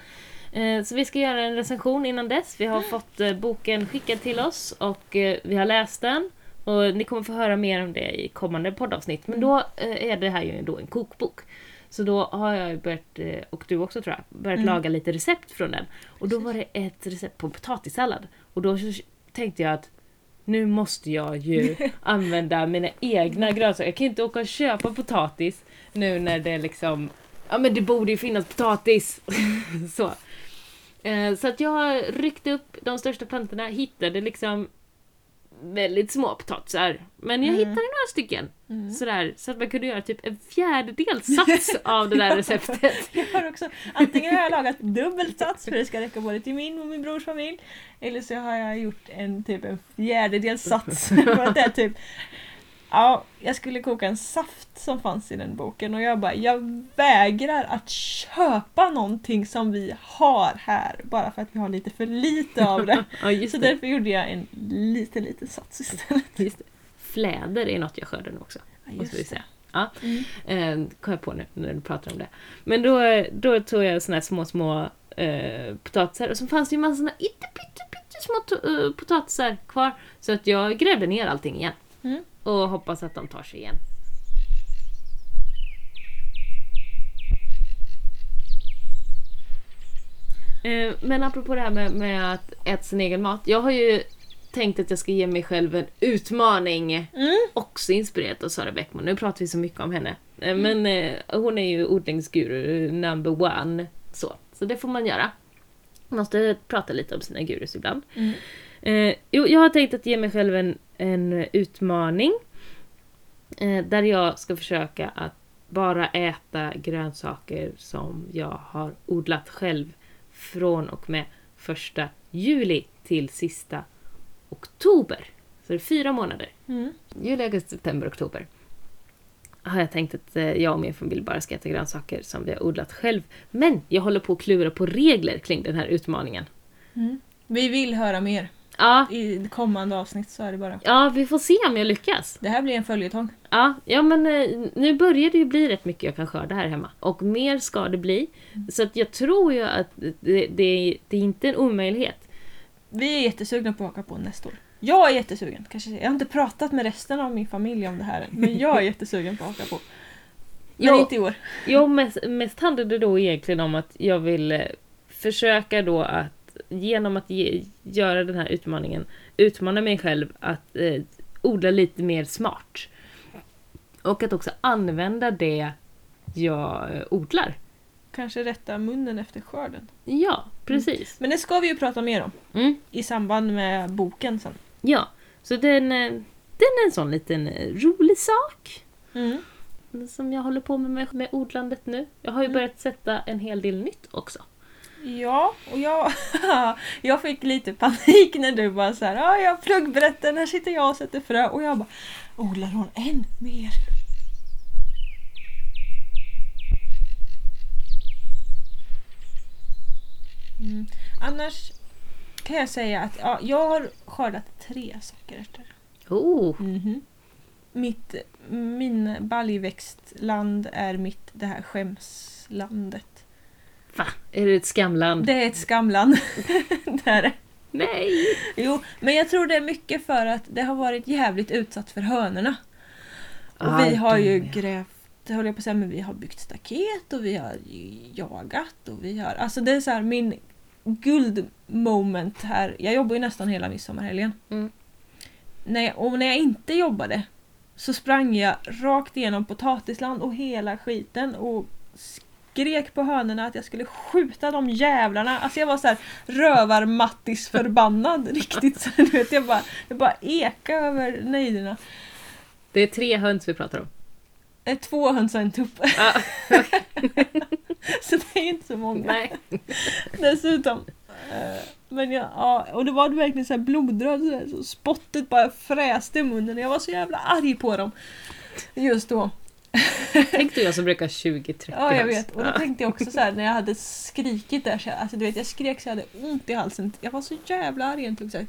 Eh, Så vi ska göra en recension innan dess. Vi har fått eh, boken skickad till oss och eh, vi har läst den. Och ni kommer få höra mer om det i kommande poddavsnitt. Men då är det här ju då en kokbok. Så då har jag börjat, och du också tror jag, börjat Mm. laga lite recept från den. Och då var det ett recept på potatissallad. Och då tänkte jag att nu måste jag ju använda mina egna grönsaker. Jag kan inte åka och köpa potatis nu när det liksom Ja men det borde ju finnas potatis. så. Eh, så att jag ryckte upp de största plantorna, hittade liksom väldigt små potatisar. Men jag Mm. hittade några stycken. Mm. Sådär, så att man kunde göra typ en fjärdedels sats av det där receptet. Jag har också, antingen har jag lagat dubbelt sats för det ska räcka både till min och min brors familj. Eller så har jag gjort en typ en fjärdedels sats. för att det är typ, ja, jag skulle koka en saft som fanns i den boken och jag bara, jag vägrar att köpa någonting som vi har här bara för att vi har lite för lite av det. ja, Så det. därför gjorde jag en liten, liten sats istället. Fläder är något jag skördar nu också. Ja, Måste vi säga. Ja. Mm. Eh, kom jag på nu när du pratar om det. Men då, då tog jag såna här små, små eh, potatisar och så fanns det ju massa såna pytte små eh, potatisar kvar. Så att jag grävde ner allting igen. Mm. Och hoppas att de tar sig igen. Eh, men apropå det här med, med att äta sin egen mat. Jag har ju tänkt att jag ska ge mig själv en utmaning Mm. också inspirerat av Sara Bäckman. Nu pratar vi så mycket om henne. Eh, Men eh, hon är ju odlingsguru number one. Så, så det får man göra. Man måste prata lite om sina gurus ibland. Mm. Eh, jo, jag har tänkt att ge mig själv en, en utmaning. Eh, där jag ska försöka att bara äta grönsaker som jag har odlat själv från och med första juli till sista oktober. Så det är fyra månader. Mm. Juli, augusti, september, oktober. Har jag tänkt att eh, jag och min familj bara ska äta grönsaker som vi har odlat själv. Men jag håller på att klura på regler kring den här utmaningen. Mm. Vi vill höra mer. Ja, I kommande avsnitt så är det bara. ja vi får se om jag lyckas. Det här blir en följetong. Ja, ja men eh, nu börjar det ju bli rätt mycket jag kan skörda här hemma. Och mer ska det bli. Så att jag tror ju att det, det, det är inte en omöjlighet. Vi är jättesugna på att haka på nästa år. Jag är jättesugen. Kanske, jag har inte pratat med resten av min familj om det här men jag är jättesugen på att haka på. Men Jo. inte i år. Jo, mest, mest handlar det då egentligen om att jag vill eh, försöka då att genom att ge, göra den här utmaningen utmana mig själv att eh, odla lite mer smart. Och att också använda det jag eh, odlar. Kanske rätta munnen efter skörden. Ja, precis. Men det ska vi ju prata mer om Mm. i samband med boken sen. Ja, så den, eh, den är en sån liten eh, rolig sak Mm. som jag håller på med, med, med odlandet nu. Jag har ju Mm. börjat sätta en hel del nytt också. Ja, och jag, jag fick lite panik när du bara så här, ja, jag har pluggbrätten, här sitter jag och sätter frö. Och jag bara, odlar hon än mer? Mm. Annars kan jag säga att ja, jag har skördat tre sockerärtor. Oh, Mhm. Mitt, min baljväxtland är mitt, det här skämslandet. Va? Är det ett skamland? Det är ett skamland. det är det. Nej! Jo, men jag tror det är mycket för att det har varit jävligt utsatt för hönorna. Och Ah, vi har ju ja. grävt, höll jag på att säga, men vi har byggt staket och vi har jagat och vi har, alltså det är så här min guldmoment här. Jag jobbar ju nästan hela midsommarhelgen. Mm. När och när jag inte jobbade så sprang jag rakt igenom potatisland och hela skiten och skrek på hönorna att jag skulle skjuta de jävlarna. Alltså jag var så här rövar-Mattis förbannad riktigt. Så du vet, jag bara, jag bara eka över nejderna. Det är tre höns vi pratar om. Eh, Två höns och en tupp. Ah, Så det är inte så många. nej. Dessutom. Eh, Men jag, ja, och det var verkligen så här blodröd, så, här, så spottet bara fräste i munnen. Jag var så jävla arg på dem. Just då. Tänk du jag som brukar ha 20-30 Ja, jag vet. Och då tänkte jag också så här när jag hade skrikit där, så jag, alltså du vet jag skrek så jag hade ont i halsen. Jag var så jävla arg egentligen.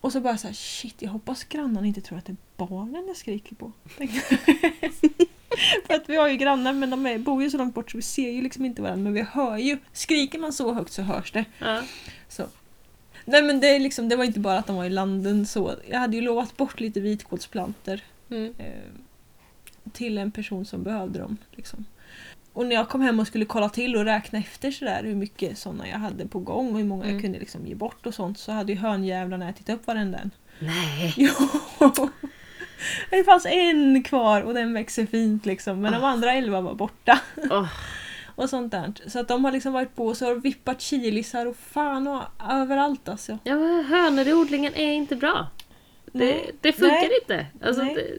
Och så bara så här, shit, jag hoppas grannarna inte tror att det är barnen jag skriker på. För att vi har ju grannar men de är, bor ju så långt bort så vi ser ju liksom inte varandra men vi hör ju. Skriker man så högt så hörs det. Ja. Så. Nej men det, är liksom, det var inte bara att de var i landen så. Jag hade ju lovat bort lite vitkålsplanter Mm. eh, till en person som behövde dem. Liksom. Och när jag kom hem och skulle kolla till och räkna efter sådär hur mycket sådana jag hade på gång och hur många Mm. jag kunde liksom ge bort och sånt så hade ju hönjävlarna ätit upp varenda en. Nej. Jo! Det fanns en kvar och den växer fint liksom men de andra elva var borta. Åh. Och sånt där. Så att de har liksom varit på och så har vippat chilisar och fan och överallt alltså. Ja, men hönor i odlingen är inte bra. Det, Nej. det funkar Nej. inte. Alltså, Nej. det,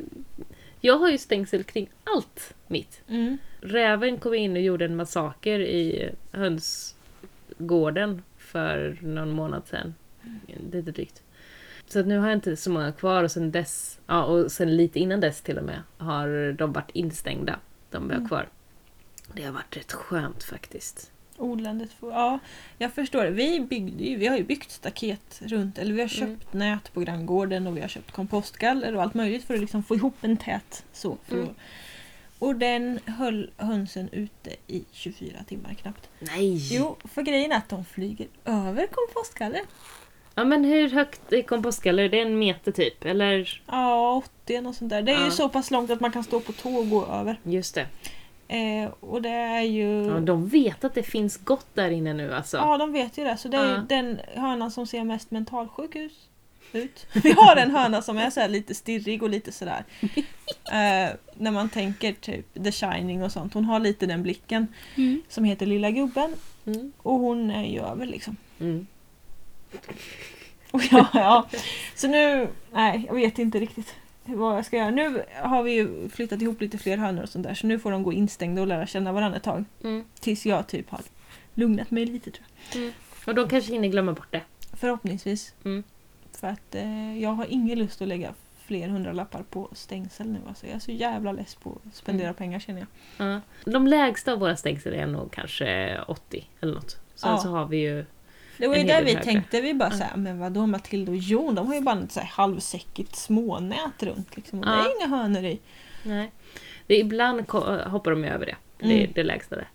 jag har ju stängsel kring allt mitt. Mm. Räven kom in och gjorde en massaker i hönsgården för någon månad sedan. Lite drygt. Så nu har jag inte så många kvar och sen dess, ja och sen lite innan dess till och med, har de varit instängda. De vi har Mm. kvar. Det har varit rätt skönt faktiskt. Odlandet får, ja, jag förstår. Vi, byggde ju, vi har ju byggt staket runt, eller vi har Mm. köpt nät på granngården och vi har köpt kompostgaller och allt möjligt för att liksom få ihop en tät så. Mm. och den höll hönsen ute i 24 timmar knappt. Nej! Jo, för grejen är att de flyger över kompostgaller. Ja men hur högt är kompostgaller? Det är en meter typ, eller? Ja, 80 och sånt där. Det är Ja. ju så pass långt att man kan stå på tå och gå över. Just det. Eh, och det är ju... Ja, de vet att det finns gott där inne nu alltså. Ja, de vet ju det. Så det är ju den hönan som ser mest mentalsjuk ut. Vi har en höna som är så lite stirrig och lite sådär. eh, när man tänker typ The Shining och sånt. Hon har lite den blicken. Mm. Som heter Lilla gubben. Mm. Och hon är ju över liksom. Mm. Och ja, ja. Så nu, nej jag vet inte riktigt vad jag ska göra. Nu har vi ju flyttat ihop lite fler hönor och sånt där. Så nu får de gå instängda och lära känna varandra ett tag. Mm. Tills jag typ har lugnat mig lite tror jag. Och de kanske hinner glömma bort det. Förhoppningsvis. Mm. För att eh, jag har ingen lust att lägga fler hundralappar på stängsel nu. Alltså, jag är så jävla less på att spendera Mm. pengar känner jag. Ja. De lägsta av våra stängsel är nog kanske 80 eller något. Sen Ja. så har vi ju... Det var ju där vi högre. tänkte. Vi bara Ja. såhär, men vadå Matilda och Jon? De har ju bara ett halvsäckigt smånät runt. Liksom, och Det Ja. är inga hönor i. Nej. Det, ibland hoppar de ju över det. Det är Mm. det lägsta där.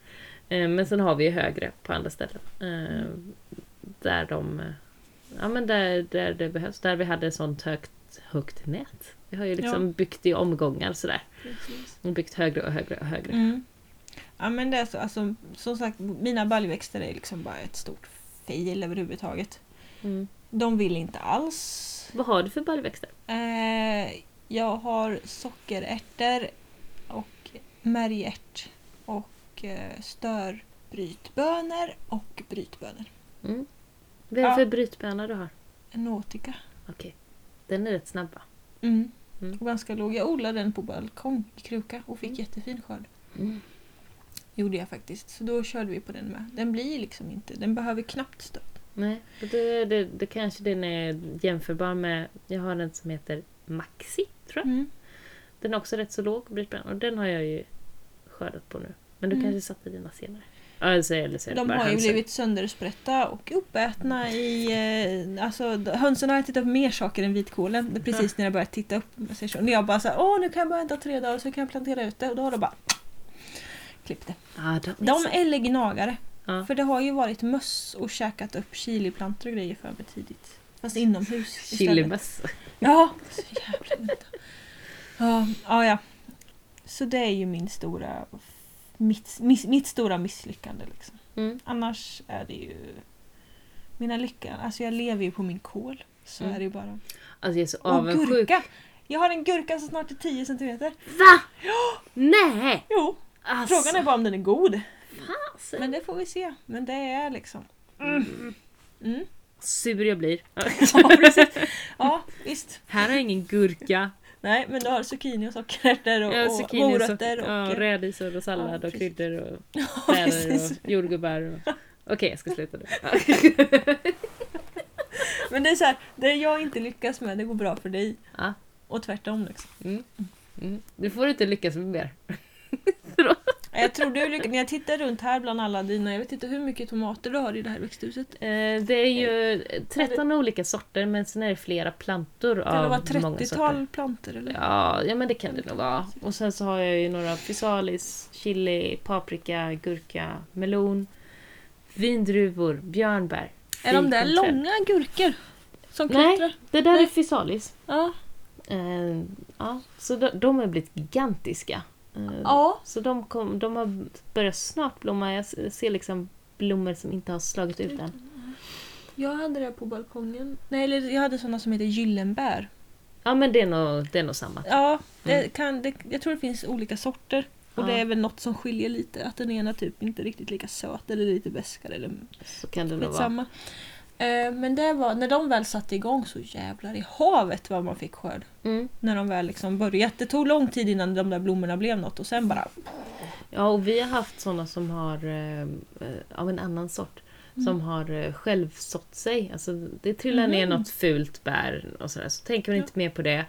Eh, Men sen har vi ju högre på andra ställen. Eh, Där de... eh, Ja men där, där det behövs. Där vi hade ett sånt högt, högt nät. Vi har ju liksom byggt i omgångar sådär. Och byggt högre och högre och högre. Mm. Ja men det är så, alltså, som sagt mina baljväxter är liksom bara ett stort fail överhuvudtaget. Mm. De vill inte alls. Vad har du för baljväxter? Eh, jag har sockerärtor och märgärt och eh, störbrytbönor och brytbönor. Mm. Vad är det Ja. för brytböna du har? En nautica. Okej. Den är rätt snabb va? Mm. Mm. Och ganska låg. Jag odlade den på balkong i kruka och fick Mm. jättefin skörd. Mm. Gjorde jag faktiskt. Så då körde vi på den med. Den blir liksom inte, den behöver knappt stöd. Nej, det, det, det kanske den är jämförbar med... Jag har en som heter Maxi, tror jag. Mm. Den är också rätt så låg. Och den har jag ju skördat på nu. Men du Mm. kanske satte dina senare? Ja, så, eller så De har ju hönsen. blivit söndersprätta och uppätna i... Eh, alltså hönsen har ätit upp mer saker än vitkålen. Det är precis när jag började titta upp. När jag bara såhär, åh nu kan jag bara vänta tre dagar så kan jag plantera ut det. Och då har de bara klippt det. Ja, de, De eller gnagare. Ja. För det har ju varit möss och käkat upp chiliplantor och grejer för mig tidigt. Fast inomhus istället. Chilimöss. Ja, så jävla ont. Ja, ja, ja. Så det är ju min stora... Mitt, miss, mitt stora misslyckande liksom. Mm. Annars är det ju... Mina lyckor. Alltså jag lever ju på min kål. Så Mm. är det ju bara. Alltså jag är så Och avundsjuk. gurka! Jag har en gurka som snart är 10 centimeter. Va? Nej! Jo, Alltså, frågan är bara om den är god. fasen. Men det får vi se. Men det är liksom... Mm. Mm. Sur jag blir. Ja, precis. Ja, visst. Här har jag ingen gurka. Nej, men du har zucchini och sockerärtor och, har och och morötter. socker- Och, ja, rädisor och sallad Ja, och kryddor och Ja, precis. och jordgubbar. Och... Okej, jag ska sluta nu. Men det är så här, det jag inte lyckas med, det går bra för dig. Ja. Och tvärtom liksom. Mm. Mm. Du får inte lyckas med mer. Jag tror du lyckas, när jag tittar runt här bland alla dina, jag vet inte hur mycket tomater du har i det här växthuset. Eh, det är ju 13 olika sorter men sen är det flera plantor det av många 30-tal sorter. plantor eller? Ja, ja men det kan det nog vara. Och sen så har jag ju några physalis, chili, paprika, gurka, melon, vindruvor, björnbär. är de där långa gurkor? Som Nej. Det där Nej. är physalis. Ja. Eh, ja, så de, de har blivit gigantiska. Eh, ja. Så de, kom, de har börjat snart blomma. Jag ser liksom blommor som inte har slagit ut än. Jag hade det på balkongen. Nej, eller jag hade såna som heter gyllenbär. Ja men det är nog, det är nog samma. Ja, det Mm. kan, det, jag tror det finns olika sorter. Och Ja. det är väl något som skiljer lite. Att den ena typ inte är riktigt lika söt eller lite beskare eller Så kan det nog vara. Eh, men det var, när de väl satte igång så jävlar i havet vad man fick skörd. Mm. När de väl liksom började. Det tog lång tid innan de där blommorna blev något och sen bara... Ja och vi har haft såna som har eh, eh, av en annan sort. Som har eh, självsått sig. Alltså det trillar ner Mhm. något fult bär och sådär. Så tänker man Ja. inte mer på det.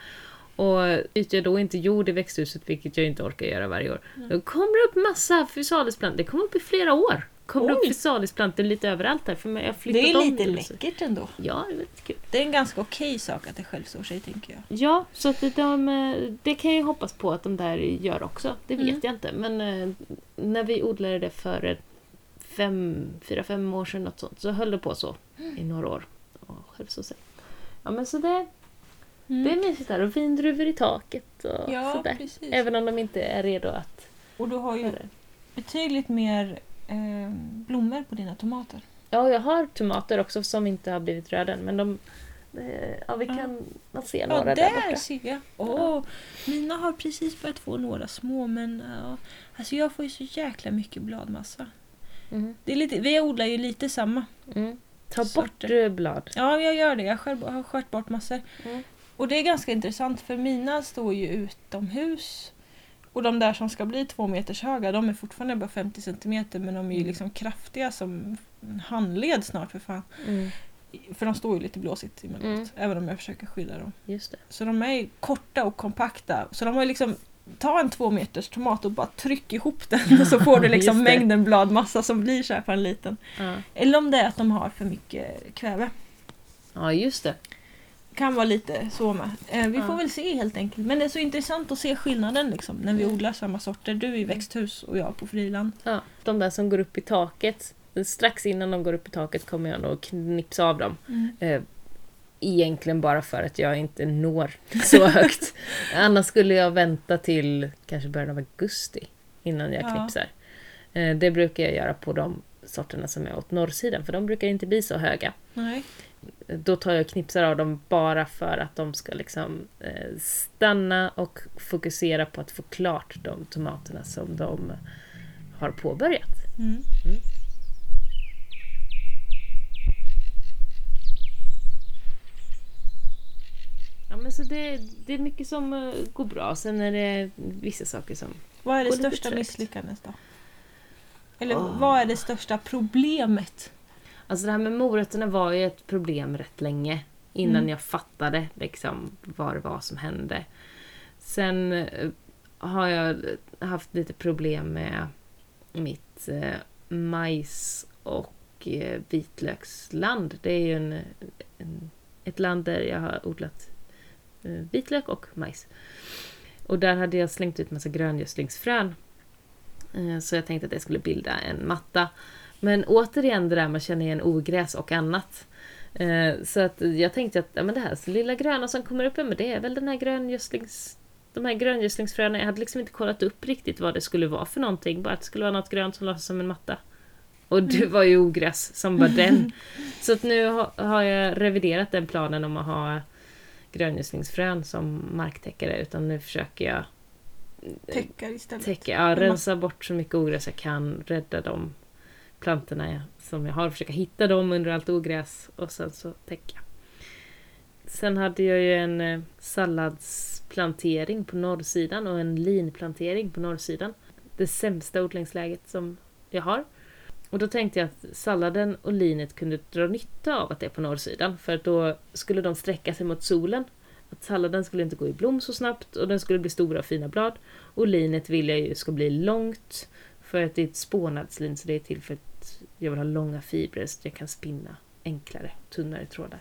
Och byter jag då inte jord i växthuset, vilket jag inte orkar göra varje år. Då kommer det upp massa fysalisplantor. Det kommer upp i flera år. Kommer upp Oj. fysalisplantor lite överallt här. För jag flyttat Det är lite läckert ändå. Ja, det är väldigt kul. Det är en ganska okej sak att det självsår sig tänker jag. Ja, så att de, eh, det kan jag hoppas på att de där gör också. Det vet Mm. jag inte. Men eh, när vi odlade det för ett fem, fyra, fem år sedan något sånt, så höll det på så i några år. Och själv så sig. Ja men så det, det är mysigt där. Och vindruvor i taket och Mm. Ja, sådär. precis. Även om de inte är redo att Och du har ju betydligt mer eh, blommor på dina tomater. Ja, jag har tomater också som inte har blivit röda men de... eh, Ja, vi Ja. kan Ja, några där, där borta. ser jag. Åh, mina har precis börjat få några små men ja, alltså jag får ju så jäkla mycket bladmassa. Mm. Det är lite, vi odlar ju lite samma. Mm. Ta bort Sorter. eh, blad. Ja, jag gör det. Jag skär, har skärt bort massor. Mm. Och det är ganska intressant för mina står ju utomhus. Och de där som ska bli två meters höga, de är fortfarande bara 50 centimeter men de är ju Mm. liksom kraftiga som handled snart för fan. Mm. För de står ju lite blåsigt emellanåt, Mm. även om jag försöker skydda dem. Just det. Så de är korta och kompakta. Så de har ju liksom Ta en två meters tomat och bara tryck ihop den så får du liksom mängden bladmassa som blir så här på en liten. Ja. Eller om det är att de har för mycket kväve. ja, just det. Kan vara lite så med. Eh, vi Ja. får väl se helt enkelt. Men det är så intressant att se skillnaden liksom, när vi Mm. odlar samma sorter. Du i växthus och jag på friland. Ja, de där som går upp i taket. Strax innan de går upp i taket kommer jag nog knipsa av dem. Eh, egentligen bara för att jag inte når så högt. Annars skulle jag vänta till kanske början av augusti innan jag Ja. knipsar. Eh, det brukar jag göra på de sorterna som är åt norrsidan för de brukar inte bli så höga. Nej. Då tar jag knipsar av dem bara för att de ska liksom eh, stanna och fokusera på att få klart de tomaterna som de har påbörjat. Mm. Ja, men så det, det är mycket som eh, går bra. Sen är det vissa saker som... Vad är det största misslyckandet då? Eller Åh. vad är det största problemet? Alltså det här med morötterna var ju ett problem rätt länge. Innan Mm. jag fattade liksom vad det var som hände. Sen eh, har jag haft lite problem med mitt eh, majs och eh, vitlöksland. Det är ju en, en, ett land där jag har odlat eh, vitlök och majs. Och där hade jag slängt ut massa gröngödslingsfrön. Så jag tänkte att det skulle bilda en matta. Men återigen det där med att känna igen ogräs och annat. Eh, Så att jag tänkte att ja, men det här så lilla gröna som kommer upp, men det är väl den här gröngödslings, de här gröngödslingsfröna. Jag hade liksom inte kollat upp riktigt vad det skulle vara för någonting. Bara att det skulle vara något grönt som lades som en matta. Och det var ju ogräs som var den. Så att nu ha- har jag reviderat den planen om att ha gröngödslingsfrön som marktäckare. Utan nu försöker jag Täckar istället. täcka, ja, rensa bort så mycket ogräs jag kan, rädda de plantorna som jag har, försöka hitta dem under allt ogräs och sen så täcka. Sen hade jag ju en eh, salladsplantering på norrsidan och en linplantering på norrsidan. Det sämsta odlingsläget som jag har. Och då tänkte jag att salladen och linet kunde dra nytta av att det är på norrsidan för att då skulle de sträcka sig mot solen. Att salladen skulle inte gå i blom så snabbt och den skulle bli stora och fina blad. Och linet vill jag ju ska bli långt för att det är ett spånadslin så det är till för att jag vill ha långa fibrer så att jag kan spinna enklare, tunnare trådar.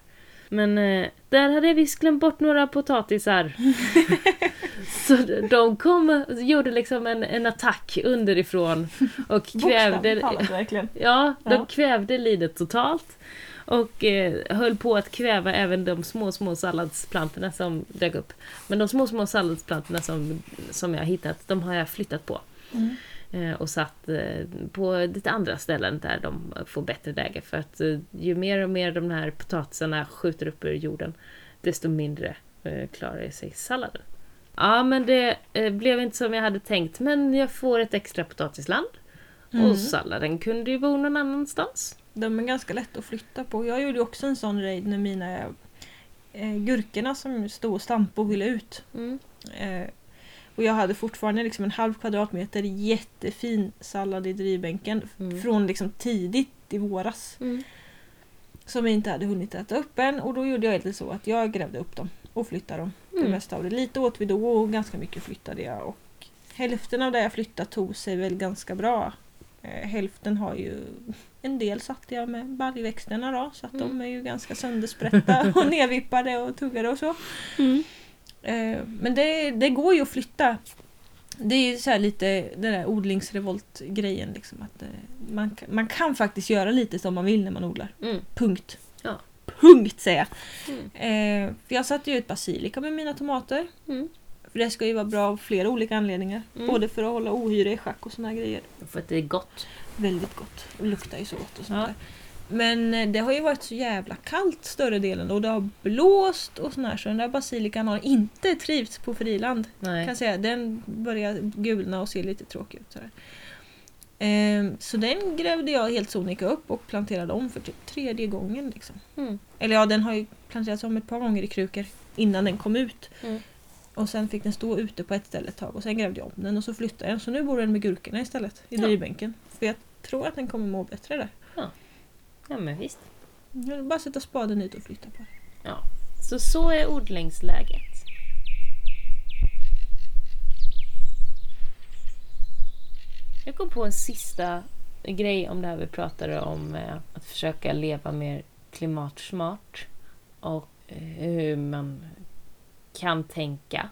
Men eh, där hade jag visst glömt bort några potatisar. så de kom gjorde liksom en, en attack underifrån och kvävde... Talat verkligen. Ja, de Ja. kvävde linet totalt. Och eh, höll på att kväva även de små, små salladsplantorna som dök upp. Men de små, små salladsplantorna som, som jag hittat, de har jag flyttat på. Mm. Eh, och satt eh, på lite andra ställen där de får bättre läge. För att eh, ju mer och mer de här potatisarna skjuter upp ur jorden, desto mindre klarar sig salladen. Ja, men det blev inte som jag hade tänkt. Men jag får ett extra potatisland. Mm. Och salladen kunde ju bo någon annanstans. De är ganska lätta att flytta på. Jag gjorde också en sån raid när mina eh, gurkorna som stod och stampade och ville ut. Mm. Eh, och jag hade fortfarande liksom en halv kvadratmeter jättefin sallad i drivbänken Mm. från liksom tidigt i våras. Mm. Som jag inte hade hunnit äta upp än och då gjorde jag lite så att jag grävde upp dem och flyttade dem. Det Mm. mesta av det. Lite åt vi då och ganska mycket flyttade jag. Och hälften av det jag flyttade tog sig väl ganska bra. Eh, hälften har ju en del satte jag med baljväxterna då så att de Mm. är ju ganska söndersprätta och nedvippade och tuggade och så. Mm. Eh, men det, det går ju att flytta. Det är ju så lite den där odlingsrevolt-grejen. Liksom, att, eh, man, kan- man kan faktiskt göra lite som man vill när man odlar. Mm. Punkt. Ja. Punkt säger jag. Mm. Eh, för jag satte ju ut basilika med mina tomater. Mm. För det ska ju vara bra av flera olika anledningar. Mm. Både för att hålla ohyra i schack och såna här grejer. För att det är gott. Väldigt gott. Och luktar ju så gott och sånt Ja. där. Men eh, det har ju varit så jävla kallt större delen och det har blåst och sån här så den där basilikan har inte trivts på friland. Nej. Kan säga. Den börjar gulna och se lite tråkig ut. Sådär. Ehm, så den grävde jag helt sonika upp och planterade om för typ tredje gången. Liksom. Mm. Eller ja, den har ju planterats om ett par gånger i krukor innan den kom ut. Mm. Och sen fick den stå ute på ett ställe ett tag och sen grävde jag om den och så flyttade jag den. Så nu bor den med gurkorna istället i Ja. drivbänken. För jag tror att den kommer må bättre där. Ja men visst. Vill bara sätta spaden ut och flytta på den. Så så är odlingsläget. Jag kom på en sista grej om det här vi pratade om eh, att försöka leva mer klimatsmart och eh, hur man kan tänka.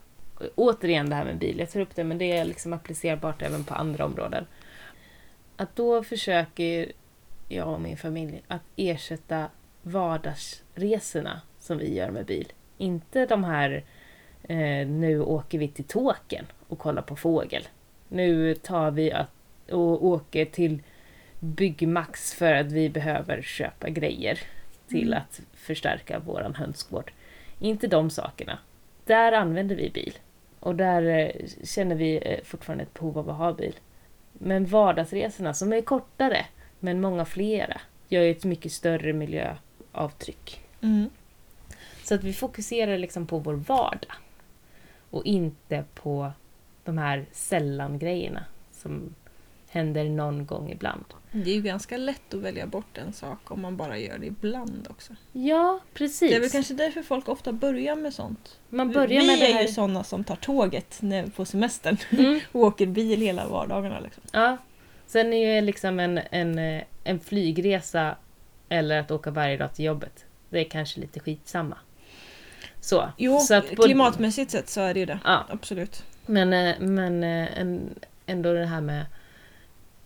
Återigen det här med bil, jag tar upp det men det är liksom applicerbart även på andra områden. Att då försöker jag och min familj att ersätta vardagsresorna som vi gör med bil. Inte de här eh, nu åker vi till Tåken och kollar på fågel. Nu tar vi att, och åker till Byggmax för att vi behöver köpa grejer till Mm. att förstärka våran hönsgård. Inte de sakerna. Där använder vi bil. Och där eh, känner vi eh, fortfarande ett behov av att ha bil. Men vardagsresorna som är kortare, men många flera, gör ju ett mycket större miljöavtryck. Mm. Så att vi fokuserar liksom på vår vardag. Och inte på de här sällan-grejerna som händer någon gång ibland. Det är ju ganska lätt att välja bort en sak om man bara gör det ibland också. Ja, precis. Det är väl kanske därför folk ofta börjar med sånt. Man börjar vi med är ju sådana som tar tåget på semestern Mm, och åker bil hela vardagarna. Liksom. ja. Sen är ju liksom en, en, eh, en flygresa eller att åka varje dag till jobbet, det är kanske lite skitsamma. Så. Jo, så på- klimatmässigt sett så är det ju det. Ja, Absolut. men, eh, men eh, ändå det här med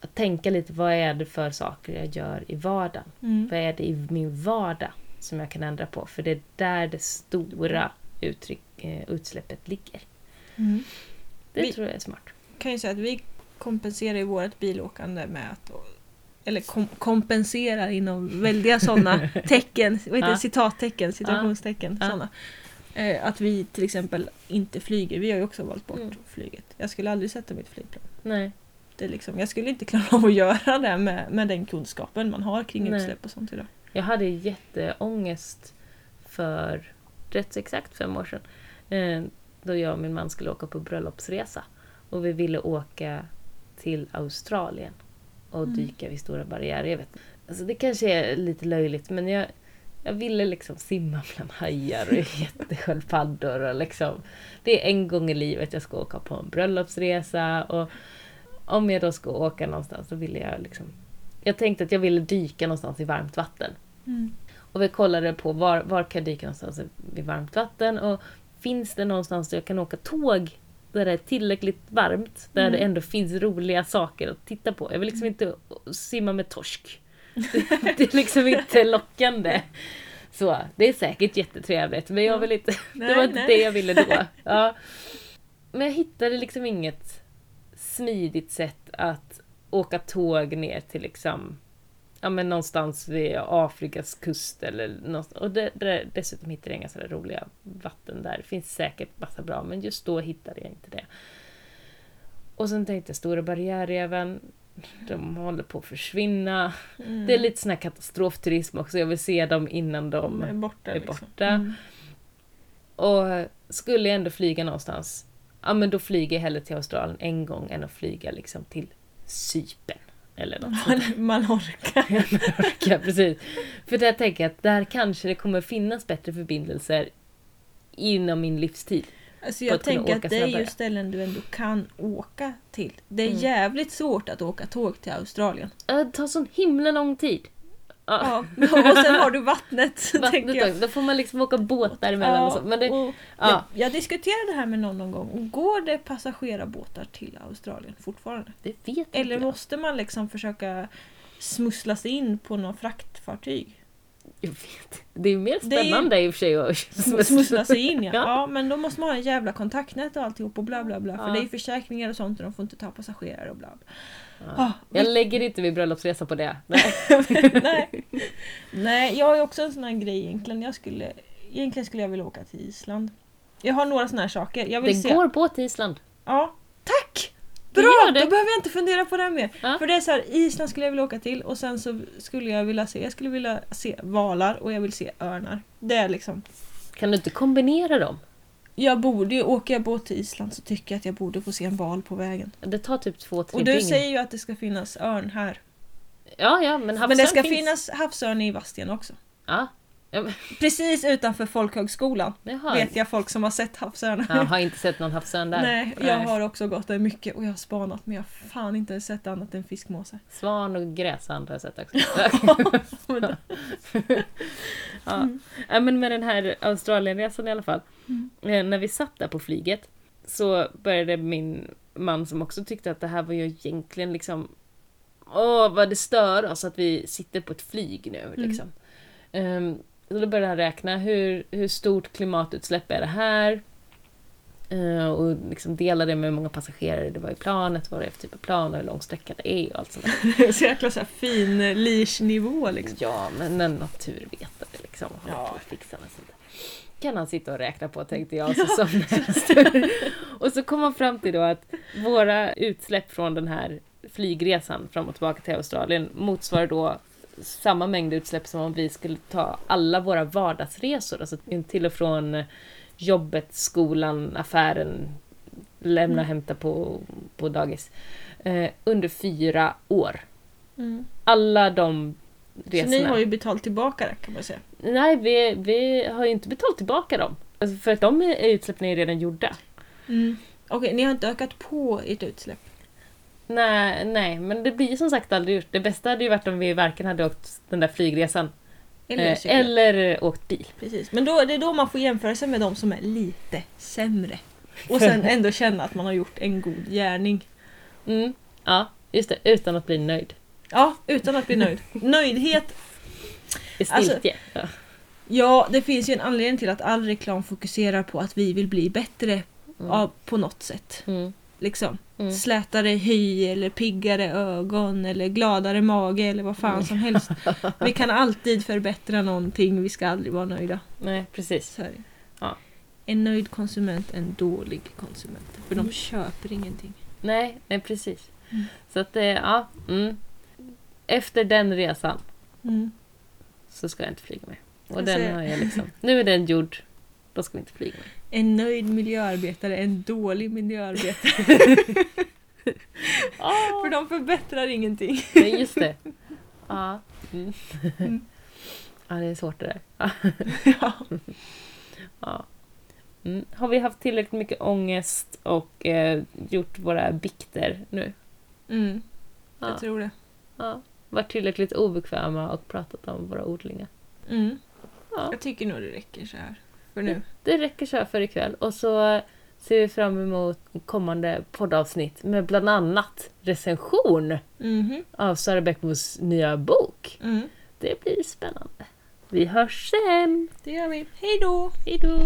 att tänka lite, vad är det för saker jag gör i vardagen? Mm. Vad är det i min vardag som jag kan ändra på? För det är där det stora uttryck, utsläppet ligger. Mm. Det Vi- tror jag är smart. kan ju säga att vi kompenserar ju vårt bilåkande med att eller kom, kompenserar inom väldiga sådana tecken, vad heter Ja. citattecken, citationstecken. Ja. Såna. Eh, att vi till exempel inte flyger. Vi har ju också valt bort Mm. flyget. Jag skulle aldrig sätta mitt flygplan. Nej. Det är liksom, jag skulle inte klara av att göra det med, med den kunskapen man har kring Nej. utsläpp och sånt idag. Jag hade jätteångest för rätt exakt fem år sedan. Eh, då jag och min man skulle åka på bröllopsresa. Och vi ville åka till Australien och Mm. dyka vid Stora barriärrevet. Alltså det kanske är lite löjligt men jag, jag ville liksom simma bland hajar och jättesköldpaddor och liksom Det är en gång i livet jag ska åka på en bröllopsresa och om jag då ska åka någonstans så ville jag liksom Jag tänkte att jag ville dyka någonstans i varmt vatten. Och vi kollade på var, var kan jag dyka någonstans vid varmt vatten och finns det någonstans där jag kan åka tåg där det är tillräckligt varmt, där Mm. det ändå finns roliga saker att titta på. Jag vill liksom inte simma med torsk. Det, det är liksom inte lockande. Så, det är säkert jättetrevligt men jag Ja. vill inte, det Nej, var inte nej. det jag ville då. Ja. Men jag hittade liksom inget smidigt sätt att åka tåg ner till liksom ja, men någonstans vid Afrikas kust eller någonstans. Och det, det, dessutom hittade jag inga sådär roliga vatten där. Det finns säkert massa bra, men just då hittade jag inte det. Och sen tänkte jag Stora barriärreven, de håller på att försvinna. Mm. Det är lite sån här katastrofturism också, jag vill se dem innan de... Är borta. är liksom. borta. Mm. Och skulle jag ändå flyga någonstans, ja men då flyger jag hellre till Australien en gång än att flyga liksom till Cypern. Eller något. Man, man orkar. Ja, precis. För där tänker jag att där kanske det kommer finnas bättre förbindelser inom min livstid. Alltså jag att tänker att det är ju ställen du ändå kan åka till. Det är Mm. jävligt svårt att åka tåg till Australien. Det tar sån himla lång tid. Ja, Ja, och sen har du vattnet. vattnet jag. Då får man liksom åka båt däremellan och så. Men det, och ja. jag, jag diskuterade det här med någon någon gång. Går det passagerarbåtar till Australien fortfarande? det vet Eller jag. måste man liksom försöka smussla sig in på något fraktfartyg? Jag vet. Det är mer är ju- spännande i och för sig att Smussla sig in ja. Ja. ja. men då måste man ha en jävla kontaktnät och alltihop och bla bla bla. För Ja. det är ju försäkringar och sånt och de får inte ta passagerare och bla bla. Ja. Ah, Jag lägger inte min bröllopsresa på det. Nej. Nej. Nej, jag har också en sån här grej egentligen. Jag skulle, egentligen skulle jag vilja åka till Island. Jag har några såna här saker. Jag vill Det se. går båt till Island. Ja, tack! Bra! Då behöver jag inte fundera på det mer. Ja. För det är så här, Island skulle jag vilja åka till och sen så skulle jag vilja se, jag skulle vilja se valar och jag vill se örnar. Det är liksom. Kan du inte kombinera dem? Jag borde ju, åker jag båt till Island så tycker jag att jag borde få se en val på vägen. Det tar typ två, tre Och du dygn. säger ju att det ska finnas örn här. Ja, ja, men Men det havsörn ska finns. finnas havsörn i Vadstena också. Ja. Precis utanför folkhögskolan har vet jag folk som har sett havsörnar. Jag har inte sett någon havsörn där. Nej, jag har också gått där mycket och jag har spanat men jag har fan inte sett annat än fiskmåsar. Svan och gräsand har jag sett också. Ja. Mm. ja, men med den här Australienresan i alla fall. Mm. Eh, När vi satt där på flyget så började min man som också tyckte att det här var ju egentligen liksom Åh, vad det stör oss att vi sitter på ett flyg nu. Mm. Liksom. Ehm, så då började han räkna hur, hur stort klimatutsläpp är det här? Eh, och liksom dela det med hur många passagerare det var i planet, vad det är för typ av plan och hur lång sträcka det är och allt sånt där. så jäkla så här fin leash-nivå liksom. Ja, men en naturvetare liksom. Ja. fixar med sånt där. Kan han sitta och räkna på tänkte jag. Så en stund. och så kom han fram till då att våra utsläpp från den här flygresan fram och tillbaka till Australien motsvarar då samma mängd utsläpp som om vi skulle ta alla våra vardagsresor, alltså till och från jobbet, skolan, affären, lämna och Mm. hämta på, på dagis, eh, under fyra år. Mm. Alla de Så resorna. ni har ju betalt tillbaka det kan man säga. Nej, vi, vi har ju inte betalt tillbaka dem. Alltså för att de utsläppen är ju redan gjorda. Mm. Okej, ni har inte ökat på ert utsläpp? Nej, nej, men det blir som sagt aldrig gjort. Det bästa hade ju varit om vi varken hade åkt den där flygresan Eller, eh, eller åkt bil. Precis. Men då, det är då man får jämföra sig med de som är lite sämre. Och sen ändå känna att man har gjort en god gärning. Mm. Ja, just det. Utan att bli nöjd. Ja, utan att bli nöjd. Nöjdhet, Alltså- ja. ja det finns ju en anledning till att all reklam fokuserar på att vi vill bli bättre ja, på något sätt. Mm. Liksom. Mm. Slätare hy eller piggare ögon eller gladare mage eller vad fan som helst. Vi kan alltid förbättra någonting, vi ska aldrig vara nöjda. Nej, precis. Ja. En nöjd konsument är en dålig konsument. För de köper ingenting. Nej, nej precis. Mm. Så att det, ja. Mm. Efter den resan Mm. så ska jag inte flyga med. Och Jag den har jag liksom. Nu är den gjord. Då ska vi inte flyga med. En nöjd miljöarbetare en dålig miljöarbetare. För de förbättrar ingenting. Nej, just det. Ja. Mm. Mm. ja, det är svårt det där. Ja. ja. Ja. Mm. Har vi haft tillräckligt mycket ångest och eh, gjort våra bikter nu? Mm, Ja. jag tror det. Ja. Varit tillräckligt obekväma och pratat om våra odlingar? Mm. Ja. Jag tycker nog det räcker så här. För nu. Det räcker så här för ikväll och så ser vi fram emot kommande poddavsnitt med bland annat recension Mhm. av Sara Bäckmos nya bok. Mm. Det blir spännande. Vi hörs sen! Det gör vi. Hej då! Hejdå!